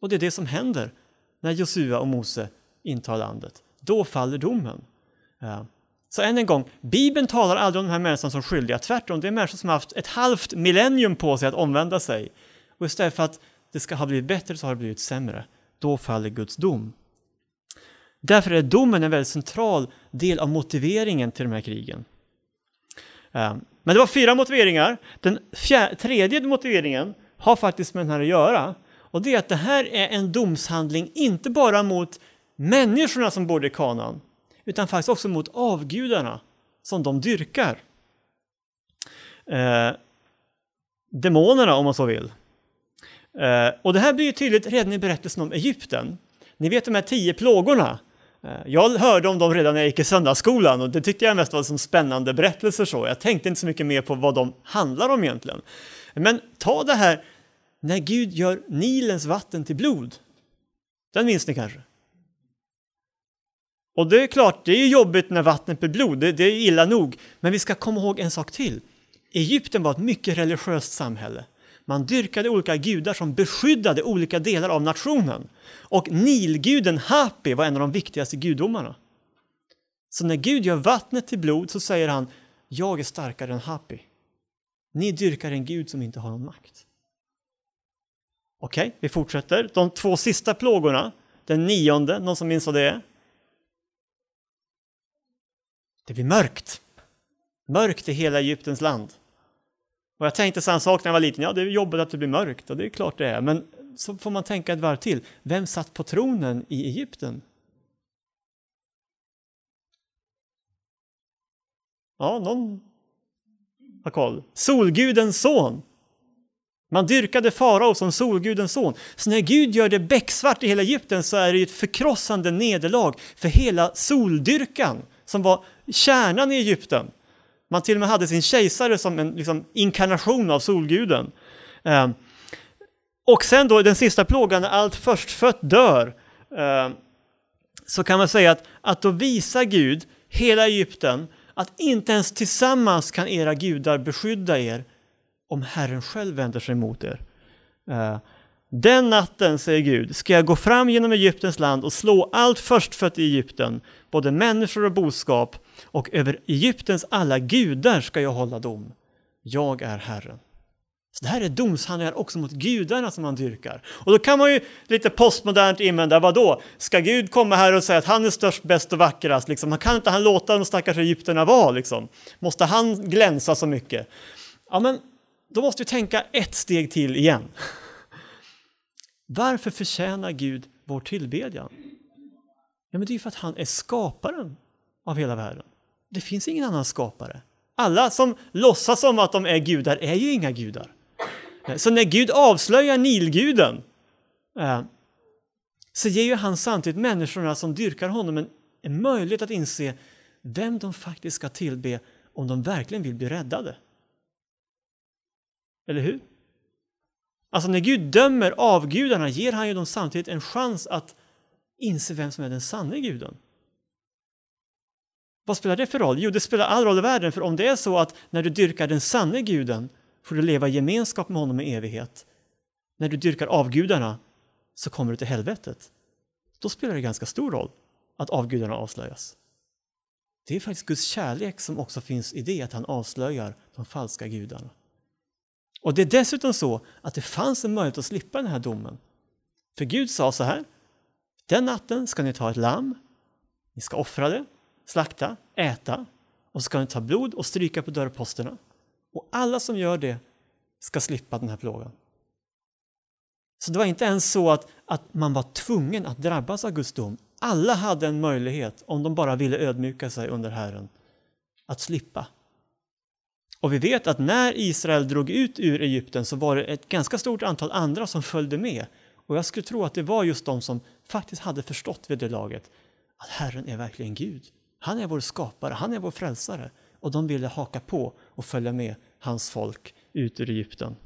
Och det är det som händer när Josua och Mose intar landet. Då faller domen. Eh, så än en gång, Bibeln talar aldrig om de här människorna som skyldiga. Tvärtom, det är människor som har haft ett halvt millennium på sig att omvända sig. Och istället för att det ska ha blivit bättre så har det blivit sämre. Då faller Guds dom. Därför är domen en väldigt central del av motiveringen till de här krigen. Ehm, men det var fyra motiveringar. Den fjär, tredje motiveringen har faktiskt med den här att göra. Och det är att det här är en domshandling inte bara mot människorna som bodde i kanan utan faktiskt också mot avgudarna som de dyrkar. Eh, demonerna om man så vill. Eh, och det här blir ju tydligt redan i berättelsen om Egypten. Ni vet de här tio plågorna. Eh, jag hörde om dem redan när jag gick i söndagsskolan och det tyckte jag mest var som spännande berättelser. Så. Jag tänkte inte så mycket mer på vad de handlar om egentligen. Men ta det här när Gud gör Nilens vatten till blod. Den minns ni kanske? Och det är klart, det är jobbigt när vattnet blir blod, det, det, är illa nog. Men vi ska komma ihåg en sak till. Egypten var ett mycket religiöst samhälle. Man dyrkade olika gudar som beskyddade olika delar av nationen. Och Nilguden Hapi var en av de viktigaste gudomarna. Så när Gud gör vattnet till blod så säger han, jag är starkare än Hapi. Ni dyrkar en gud som inte har någon makt. Okej, okay, vi fortsätter. De två sista plågorna, den nionde, någon som minns vad det är? Det blir mörkt. Mörkt i hela Egyptens land. Och jag tänkte samma sak när jag var liten, ja det är jobbigt att det blir mörkt och det är klart det är, men så får man tänka ett varv till. Vem satt på tronen i Egypten? Ja, någon har koll. Solgudens son. Man dyrkade farao som solgudens son. Så när Gud gör det becksvart i hela Egypten så är det ett förkrossande nederlag för hela soldyrkan som var kärnan i Egypten. Man till och med hade sin kejsare som en liksom, inkarnation av solguden. Eh, och sen då den sista plågan, när allt förstfött dör, eh, så kan man säga att, att då visar Gud hela Egypten att inte ens tillsammans kan era gudar beskydda er om Herren själv vänder sig mot er. Eh, den natten, säger Gud, ska jag gå fram genom Egyptens land och slå allt förstfött i Egypten, både människor och boskap, och över Egyptens alla gudar ska jag hålla dom. Jag är Herren. Så det här är domshandlingar också mot gudarna som man dyrkar. Och då kan man ju lite postmodernt invända, vadå? Ska Gud komma här och säga att han är störst, bäst och vackrast? Liksom? Kan inte han låta de stackars egyptierna vara? Liksom? Måste han glänsa så mycket? Ja, men då måste vi tänka ett steg till igen. Varför förtjänar Gud vår tillbedjan? Ja, men det är ju för att han är skaparen av hela världen. Det finns ingen annan skapare. Alla som låtsas som att de är gudar är ju inga gudar. Så när Gud avslöjar Nilguden eh, så ger ju han samtidigt människorna som dyrkar honom en, en möjlighet att inse vem de faktiskt ska tillbe om de verkligen vill bli räddade. Eller hur? Alltså när Gud dömer avgudarna ger han ju dem samtidigt en chans att inse vem som är den sanne guden. Vad spelar det för roll? Jo, det spelar all roll i världen, för om det är så att när du dyrkar den sanne guden får du leva i gemenskap med honom i evighet. När du dyrkar avgudarna så kommer du till helvetet. Då spelar det ganska stor roll att avgudarna avslöjas. Det är faktiskt Guds kärlek som också finns i det att han avslöjar de falska gudarna. Och det är dessutom så att det fanns en möjlighet att slippa den här domen. För Gud sa så här. Den natten ska ni ta ett lamm, ni ska offra det, slakta, äta och så ska ni ta blod och stryka på dörrposterna. Och alla som gör det ska slippa den här plågan. Så det var inte ens så att, att man var tvungen att drabbas av Guds dom. Alla hade en möjlighet, om de bara ville ödmjuka sig under Herren, att slippa. Och vi vet att när Israel drog ut ur Egypten så var det ett ganska stort antal andra som följde med. Och jag skulle tro att det var just de som faktiskt hade förstått vid det laget att Herren är verkligen Gud. Han är vår skapare, han är vår frälsare. Och de ville haka på och följa med hans folk ut ur Egypten.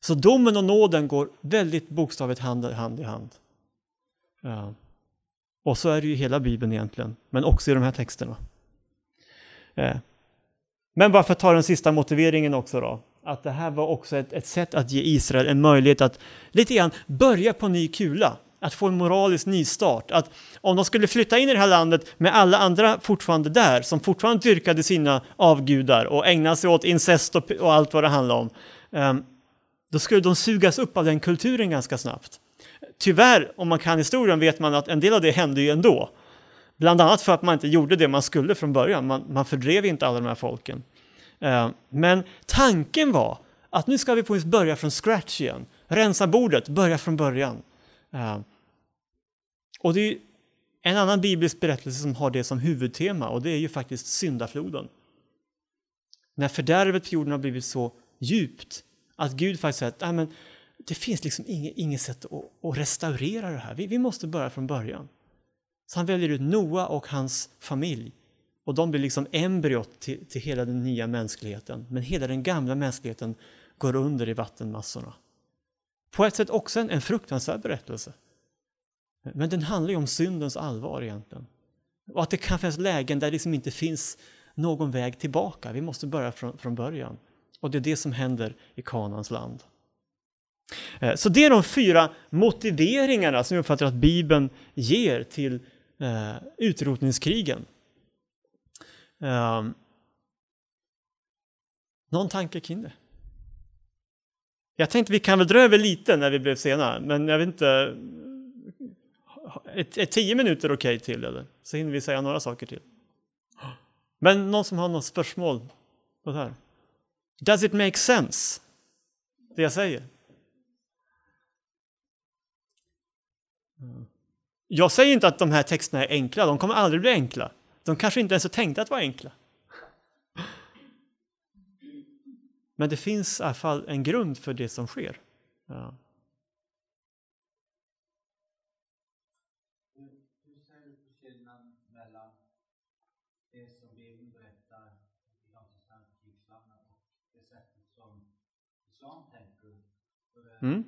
Så domen och nåden går väldigt bokstavligt hand, hand i hand. Ja. Och så är det ju hela Bibeln egentligen, men också i de här texterna. Ja. Men bara för att ta den sista motiveringen också då, att det här var också ett, ett sätt att ge Israel en möjlighet att lite grann börja på ny kula att få en moralisk nystart. Att om de skulle flytta in i det här landet med alla andra fortfarande där, som fortfarande dyrkade sina avgudar och ägnade sig åt incest och, och allt vad det handlar om, um, då skulle de sugas upp av den kulturen ganska snabbt. Tyvärr, om man kan historien, vet man att en del av det hände ju ändå. Bland annat för att man inte gjorde det man skulle från början. Man, man fördrev inte alla de här folken. Uh, men tanken var att nu ska vi på börja från scratch igen. Rensa bordet, börja från början. Uh, och det är en annan biblisk berättelse som har det som huvudtema och det är ju faktiskt syndafloden. När fördärvet på jorden har blivit så djupt att Gud faktiskt säger att Nej, men det finns liksom inget, inget sätt att, att restaurera det här. Vi, vi måste börja från början. Så han väljer ut Noa och hans familj och de blir liksom embryot till, till hela den nya mänskligheten. Men hela den gamla mänskligheten går under i vattenmassorna. På ett sätt också en, en fruktansvärd berättelse. Men den handlar ju om syndens allvar egentligen. Och att det kan finnas lägen där det liksom inte finns någon väg tillbaka. Vi måste börja från, från början. Och det är det som händer i Kanans land. Eh, så det är de fyra motiveringarna som jag uppfattar att Bibeln ger till eh, utrotningskrigen. Eh, någon tanke kring det? Jag tänkte vi kan väl dra över lite när vi blev sena, men jag vet inte, är, är tio minuter okej okay till eller? Så hinner vi säga några saker till. Men någon som har något spörsmål på det här? Does it make sense? Det jag säger? Jag säger inte att de här texterna är enkla, de kommer aldrig bli enkla. De kanske inte ens är tänkta att vara enkla. Men det finns i alla fall en grund för det som sker. Ja. Mm.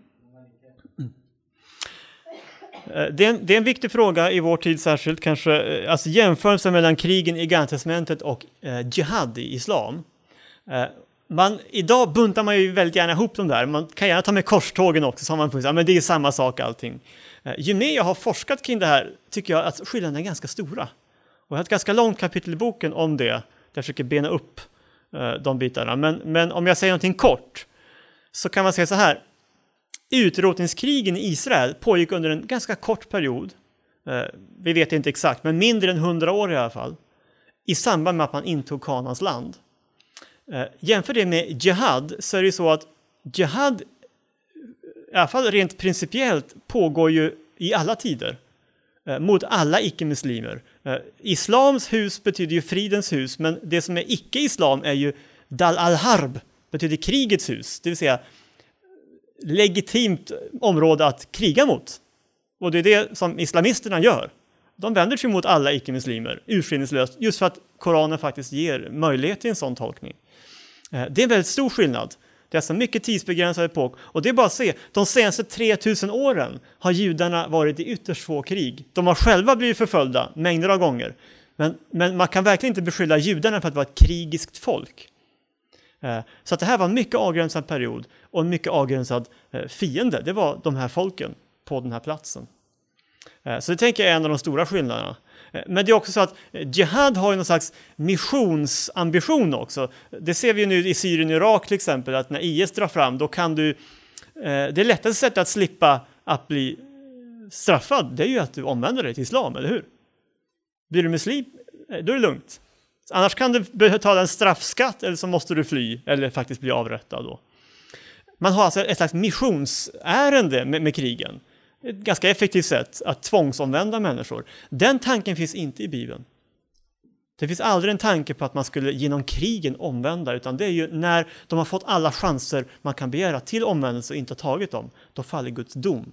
Eh, det är, en, det är, en, viktig fråga i vår tid särskilt, kanske, eh, alltså jämförelsen mellan krigen i Gamla och eh, Jihad i islam. Eh, man, idag buntar man ju väldigt gärna ihop dem där, man kan gärna ta med korstågen också, så har man ja, men det är samma sak allting. Eh, ju mer jag har forskat kring det här tycker jag att skillnaderna är ganska stora. Och jag har ett ganska långt kapitel i boken om det, där jag försöker bena upp eh, de bitarna. Men, men om jag säger någonting kort, så kan man säga så här, Utrotningskrigen i Israel pågick under en ganska kort period. Eh, vi vet inte exakt, men mindre än hundra år i alla fall. I samband med att man intog Kanans land. Eh, jämför det med Jihad så är det ju så att Jihad, i alla fall rent principiellt, pågår ju i alla tider. Eh, mot alla icke-muslimer. Eh, islams hus betyder ju fridens hus, men det som är icke-islam är ju Dal al-Harb, betyder krigets hus, det vill säga legitimt område att kriga mot. Och det är det som islamisterna gör. De vänder sig mot alla icke-muslimer urskillningslöst, just för att Koranen faktiskt ger möjlighet till en sån tolkning. Eh, det är en väldigt stor skillnad. Det är alltså mycket tidsbegränsad epok. Och det är bara att se, de senaste 3000 åren har judarna varit i ytterst få krig. De har själva blivit förföljda mängder av gånger. Men, men man kan verkligen inte beskylla judarna för att vara ett krigiskt folk. Eh, så att det här var en mycket avgränsad period och en mycket avgränsad eh, fiende. Det var de här folken på den här platsen. Eh, så det tänker jag är en av de stora skillnaderna. Eh, men det är också så att Jihad har ju någon slags missionsambition också. Det ser vi ju nu i Syrien och Irak till exempel, att när IS drar fram, då kan du... Det lättaste sättet att slippa att bli straffad, det är ju att du omvänder dig till islam, eller hur? Blir du muslim, då är det lugnt. Annars kan du betala en straffskatt eller så måste du fly eller faktiskt bli avrättad. Då. Man har alltså ett slags missionsärende med, med krigen. Ett ganska effektivt sätt att tvångsomvända människor. Den tanken finns inte i Bibeln. Det finns aldrig en tanke på att man skulle genom krigen omvända, utan det är ju när de har fått alla chanser man kan begära till omvändelse och inte har tagit dem, då faller Guds dom.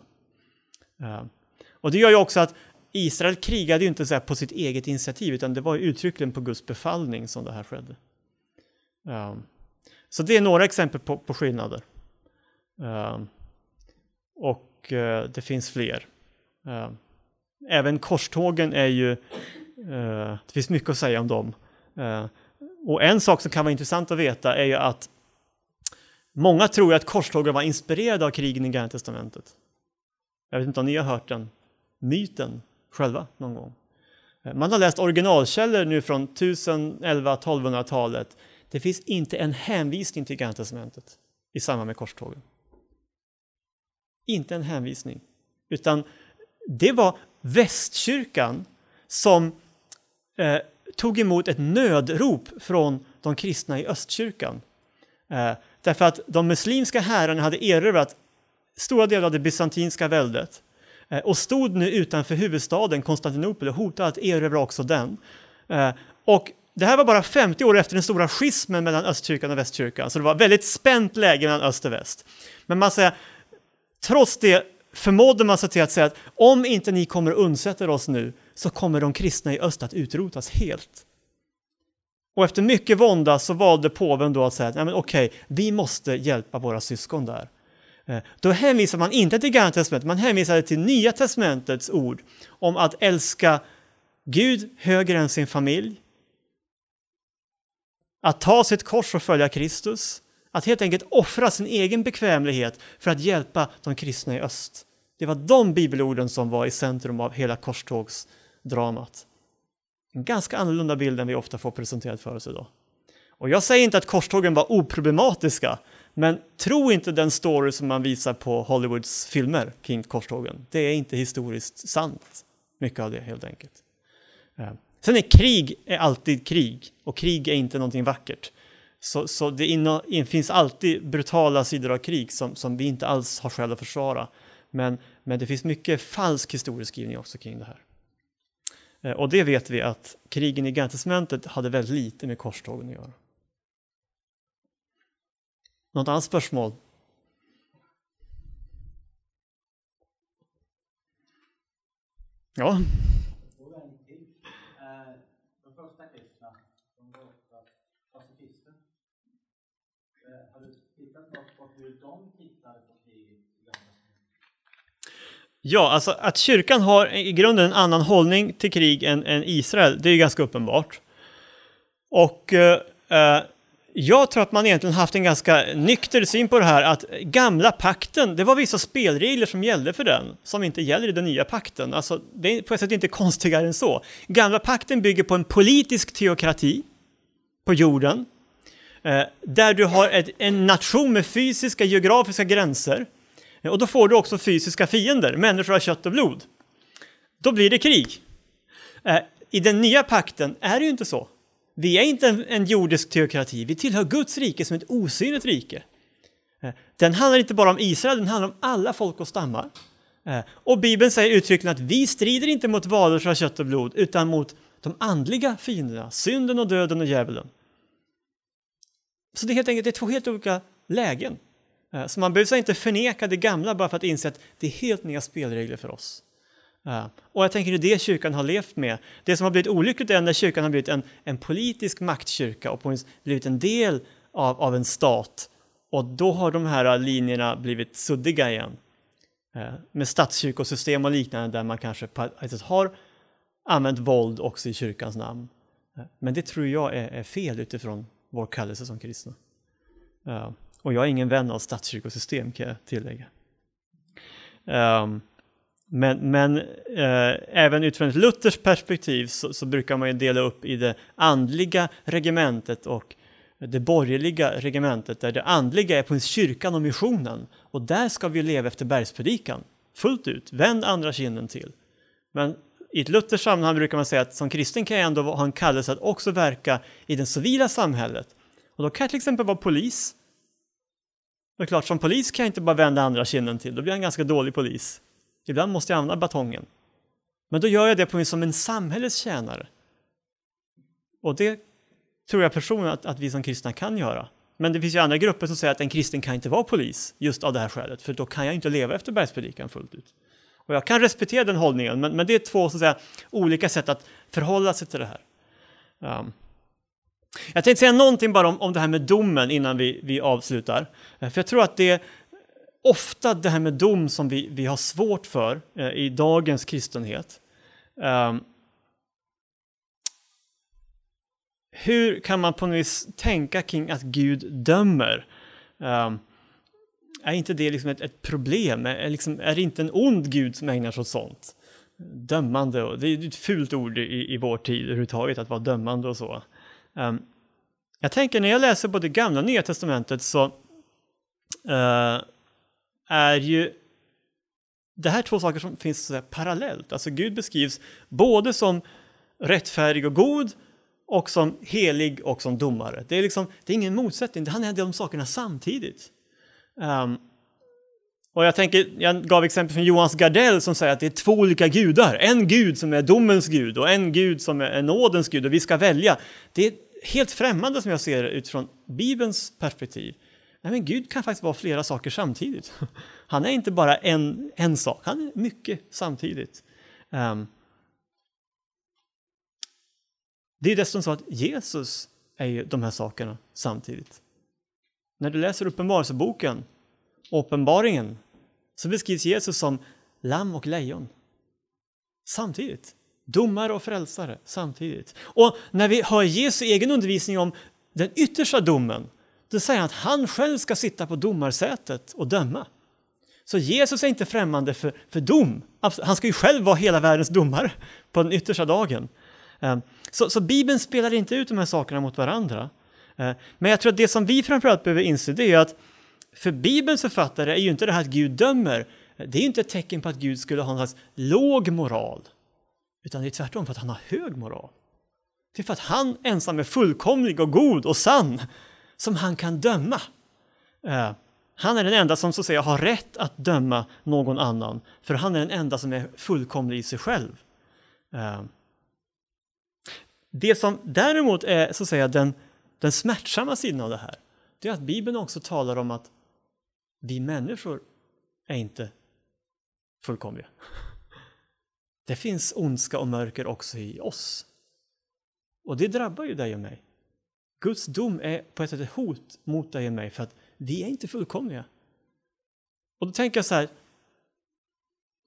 Eh, och det gör ju också att Israel krigade ju inte så på sitt eget initiativ, utan det var uttryckligen på Guds befallning som det här skedde. Eh, så det är några exempel på, på skillnader. Ehm, och eh, det finns fler. Ehm, även korstågen är ju, eh, det finns mycket att säga om dem. Ehm, och en sak som kan vara intressant att veta är ju att många tror att korstågen var inspirerade av krigen i Gamla Testamentet. Jag vet inte om ni har hört den myten själva någon gång. Man har läst originalkällor nu från 1011-1200-talet. Det finns inte en hänvisning till Gamla testamentet i samband med korstågen. Inte en hänvisning, utan det var västkyrkan som eh, tog emot ett nödrop från de kristna i östkyrkan. Eh, därför att de muslimska herrarna hade erövrat stora delar av det bysantinska väldet Eh, och stod nu utanför huvudstaden Konstantinopel och hotade att erövra också den. Eh, och det här var bara 50 år efter den stora schismen mellan östkyrkan och västkyrkan, så det var väldigt spänt läge mellan öst och väst. Men man säger, trots det förmådde man sig till att säga att om inte ni kommer och undsätta oss nu så kommer de kristna i öst att utrotas helt. Och efter mycket vånda så valde påven då att säga att okej, vi måste hjälpa våra syskon där. Eh, då hänvisar man inte till Gamla testamentet, man hänvisar till Nya testamentets ord om att älska Gud högre än sin familj, att ta sitt kors och följa Kristus, att helt enkelt offra sin egen bekvämlighet för att hjälpa de kristna i öst. Det var de bibelorden som var i centrum av hela korstågsdramat. En ganska annorlunda bild än vi ofta får presenterad för oss idag. Och jag säger inte att korstågen var oproblematiska, men tro inte den story som man visar på Hollywoods filmer kring korstågen. Det är inte historiskt sant, mycket av det helt enkelt. Eh, sen är krig är alltid krig och krig är inte någonting vackert. Så, så det inno, finns alltid brutala sidor av krig som, som vi inte alls har skäl att försvara. Men, men det finns mycket falsk historieskrivning också kring det här. Eh, och det vet vi att krigen i Gantesmentet hade väldigt lite med korstågen att göra. Något annat spörsmål? Ja. Ja, alltså att kyrkan har i grunden en annan hållning till krig än, än Israel, det är ju ganska uppenbart. Och eh, eh, jag tror att man egentligen haft en ganska nykter syn på det här att gamla pakten, det var vissa spelregler som gällde för den som inte gäller i den nya pakten. Alltså, det är på ett sätt inte konstigare än så. Gamla pakten bygger på en politisk teokrati på jorden Eh, där du har ett, en nation med fysiska geografiska gränser eh, och då får du också fysiska fiender, människor av kött och blod. Då blir det krig. Eh, I den nya pakten är det ju inte så. Vi är inte en, en jordisk teokrati, vi tillhör Guds rike som ett osynligt rike. Den handlar inte bara om Israel, den handlar om alla folk och stammar. Och Bibeln säger uttryckligen att vi strider inte mot varelser av kött och blod, utan mot de andliga fienderna, synden och döden och djävulen. Så det är helt enkelt det är två helt olika lägen. Eh, så man behöver inte förneka det gamla bara för att inse att det är helt nya spelregler för oss. Eh, och jag tänker det är det kyrkan har levt med. Det som har blivit olyckligt är när kyrkan har blivit en, en politisk maktkyrka och blivit en del av, av en stat. Och då har de här linjerna blivit suddiga igen. Eh, med statskyrkosystem och liknande där man kanske har använt våld också i kyrkans namn. Men det tror jag är, är fel utifrån vår kallelse som kristna. Eh, och jag är ingen vän av statskyrkosystem kan jag tillägga. Eh, men, men eh, även utifrån ett lutherskt perspektiv så, så, brukar man ju dela upp i det andliga regementet och det borgerliga regementet där det andliga är på kyrkan och missionen. Och där ska vi leva efter bergspredikan fullt ut, vänd andra kinden till. Men i ett lutherskt sammanhang brukar man säga att som kristen kan jag ändå ha en kallelse att också verka i det civila samhället. Och då kan jag till exempel vara polis, det är klart, som polis kan jag inte bara vända andra kinden till, då blir jag en ganska dålig polis. Ibland måste jag använda batongen. Men då gör jag det på mig som en samhällets tjänare. Och det tror jag personligen att, att vi som kristna kan göra. Men det finns ju andra grupper som säger att en kristen kan inte vara polis just av det här skälet, för då kan jag inte leva efter bergspredikan fullt ut. Och jag kan respektera den hållningen, men, men det är två så att säga, olika sätt att förhålla sig till det här. Um, jag tänkte säga någonting bara om, om det här med domen innan vi, vi avslutar. Eh, för jag tror att det är ofta det här med dom som vi, vi har svårt för eh, i dagens kristenhet. Um, hur kan man på något vis tänka kring att Gud dömer? Um, är inte det liksom ett, ett problem? Är, liksom, är det inte en ond Gud som ägnar sig åt sånt? Dömande, och, det är ett fult ord i, i vår tid överhuvudtaget att vara dömande och så. Um, jag tänker när jag läser både gamla och nya testamentet så uh, är ju det här två saker som finns så parallellt. Alltså Gud beskrivs både som rättfärdig och god och som helig och som domare. Det är, liksom, det är ingen motsättning, han är de sakerna samtidigt. Um, och jag, tänker, jag gav exempel från Johans Gardell som säger att det är två olika gudar. En gud som är domens gud och en gud som är nådens gud och vi ska välja. Det är helt främmande som jag ser det utifrån Bibelns perspektiv. Nej, men Gud kan faktiskt vara flera saker samtidigt. Han är inte bara en, en sak, han är mycket samtidigt. Um, det är dessutom så att Jesus är ju de här sakerna samtidigt. När du läser Uppenbarelseboken, Uppenbaringen, så beskrivs Jesus som lamm och lejon. Samtidigt. Domare och frälsare samtidigt. Och när vi hör Jesu egen undervisning om den yttersta domen, då säger han att han själv ska sitta på domarsätet och döma. Så Jesus är inte främmande för, för dom. Han ska ju själv vara hela världens domare på den yttersta dagen. Ehm, så, så Bibeln spelar inte ut de här sakerna mot varandra. Eh, men jag tror att det som vi framförallt behöver inse det är att för Bibelns författare är ju inte det här att Gud dömer, det är ju inte ett tecken på att Gud skulle ha någon slags låg moral. Utan det är tvärtom för att han har hög moral. Det är för att han ensam är fullkomlig och god och sann som han kan döma. Eh, han är den enda som så att säga har rätt att döma någon annan, för han är den enda som är fullkomlig i sig själv. Eh, det som däremot är så att säga den, den smärtsamma sidan av det här, det är att Bibeln också talar om att vi människor är inte fullkomliga. Det finns ondska och mörker också i oss. Och det drabbar ju dig och mig. Guds dom är på ett sätt ett hot mot dig och mig för att vi är inte fullkomliga. Och då tänker jag så här,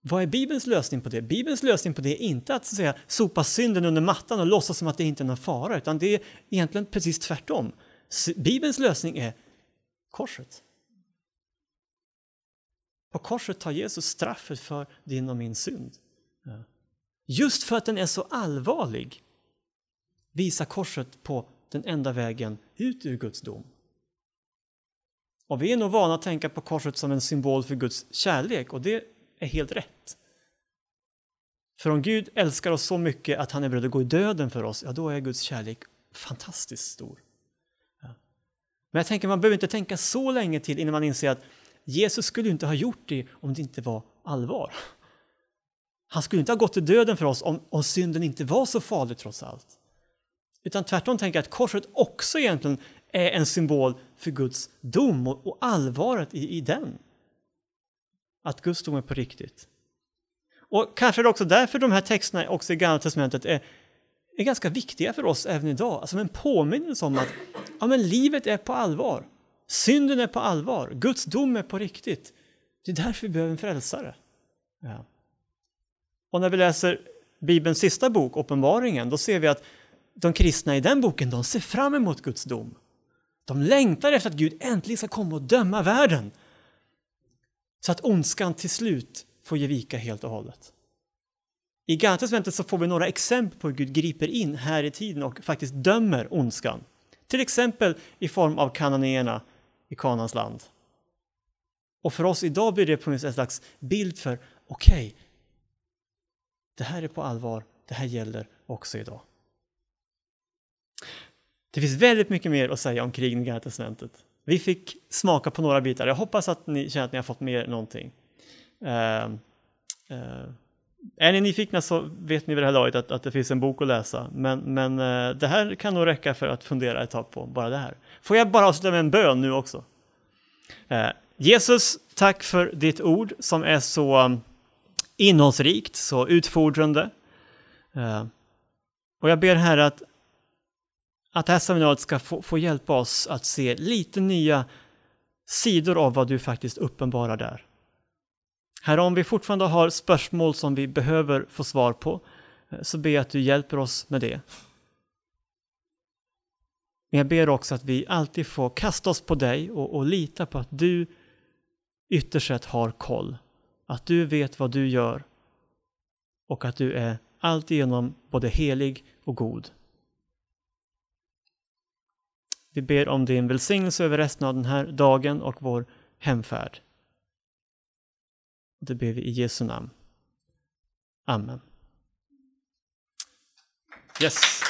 vad är Bibelns lösning på det? Bibelns lösning på det är inte att, så att säga, sopa synden under mattan och låtsas som att det inte är någon fara, utan det är egentligen precis tvärtom. Bibelns lösning är korset. På korset tar Jesus straffet för din och min synd. Just för att den är så allvarlig visar korset på den enda vägen ut ur Guds dom. Och vi är nog vana att tänka på korset som en symbol för Guds kärlek och det är helt rätt. För om Gud älskar oss så mycket att han är beredd att gå i döden för oss, ja då är Guds kärlek fantastiskt stor. Ja. Men jag tänker man behöver inte tänka så länge till innan man inser att Jesus skulle inte ha gjort det om det inte var allvar. Han skulle inte ha gått i döden för oss om, om synden inte var så farlig trots allt. Utan tvärtom tänker jag att korset också egentligen är en symbol för Guds dom och, och allvaret i, i den. Att Guds dom är på riktigt. Och kanske är det också därför de här texterna också i Gamla Testamentet är, är ganska viktiga för oss även idag. Alltså en påminnelse om att ja, men livet är på allvar. Synden är på allvar. Guds dom är på riktigt. Det är därför vi behöver en frälsare. Ja. Och när vi läser Bibelns sista bok, Uppenbaringen, då ser vi att de kristna i den boken, de ser fram emot Guds dom. De längtar efter att Gud äntligen ska komma och döma världen. Så att ondskan till slut får ge vika helt och hållet. I Gamla testamentet så får vi några exempel på hur Gud griper in här i tiden och faktiskt dömer ondskan. Till exempel i form av kananéerna i Kanans land. Och för oss idag blir det på en slags bild för, okej, okay, det här är på allvar, det här gäller också idag. Det finns väldigt mycket mer att säga om krigen i Gamla testamentet. Vi fick smaka på några bitar. Jag hoppas att ni känner att ni har fått med er någonting. Uh, uh, är ni nyfikna så vet ni vid det här laget att, att det finns en bok att läsa. Men, men uh, det här kan nog räcka för att fundera ett tag på bara det här. Får jag bara avsluta med en bön nu också? Eh, Jesus, tack för ditt ord som är så um, innehållsrikt, så utfordrande. Och jag ber här att att det här seminariet ska få, få hjälpa oss att se lite nya sidor av vad du faktiskt uppenbarar där. Herre, om vi fortfarande har spörsmål som vi behöver få svar på, eh, så ber jag att du hjälper oss med det. Men jag ber också att vi alltid får kasta oss på dig och, och lita på att du ytterst sett har koll. Att du vet vad du gör och att du är alltigenom både helig och god. Vi ber om din välsignelse över resten av den här dagen och vår hemfärd. Det ber vi i Jesu namn. Amen. Yes.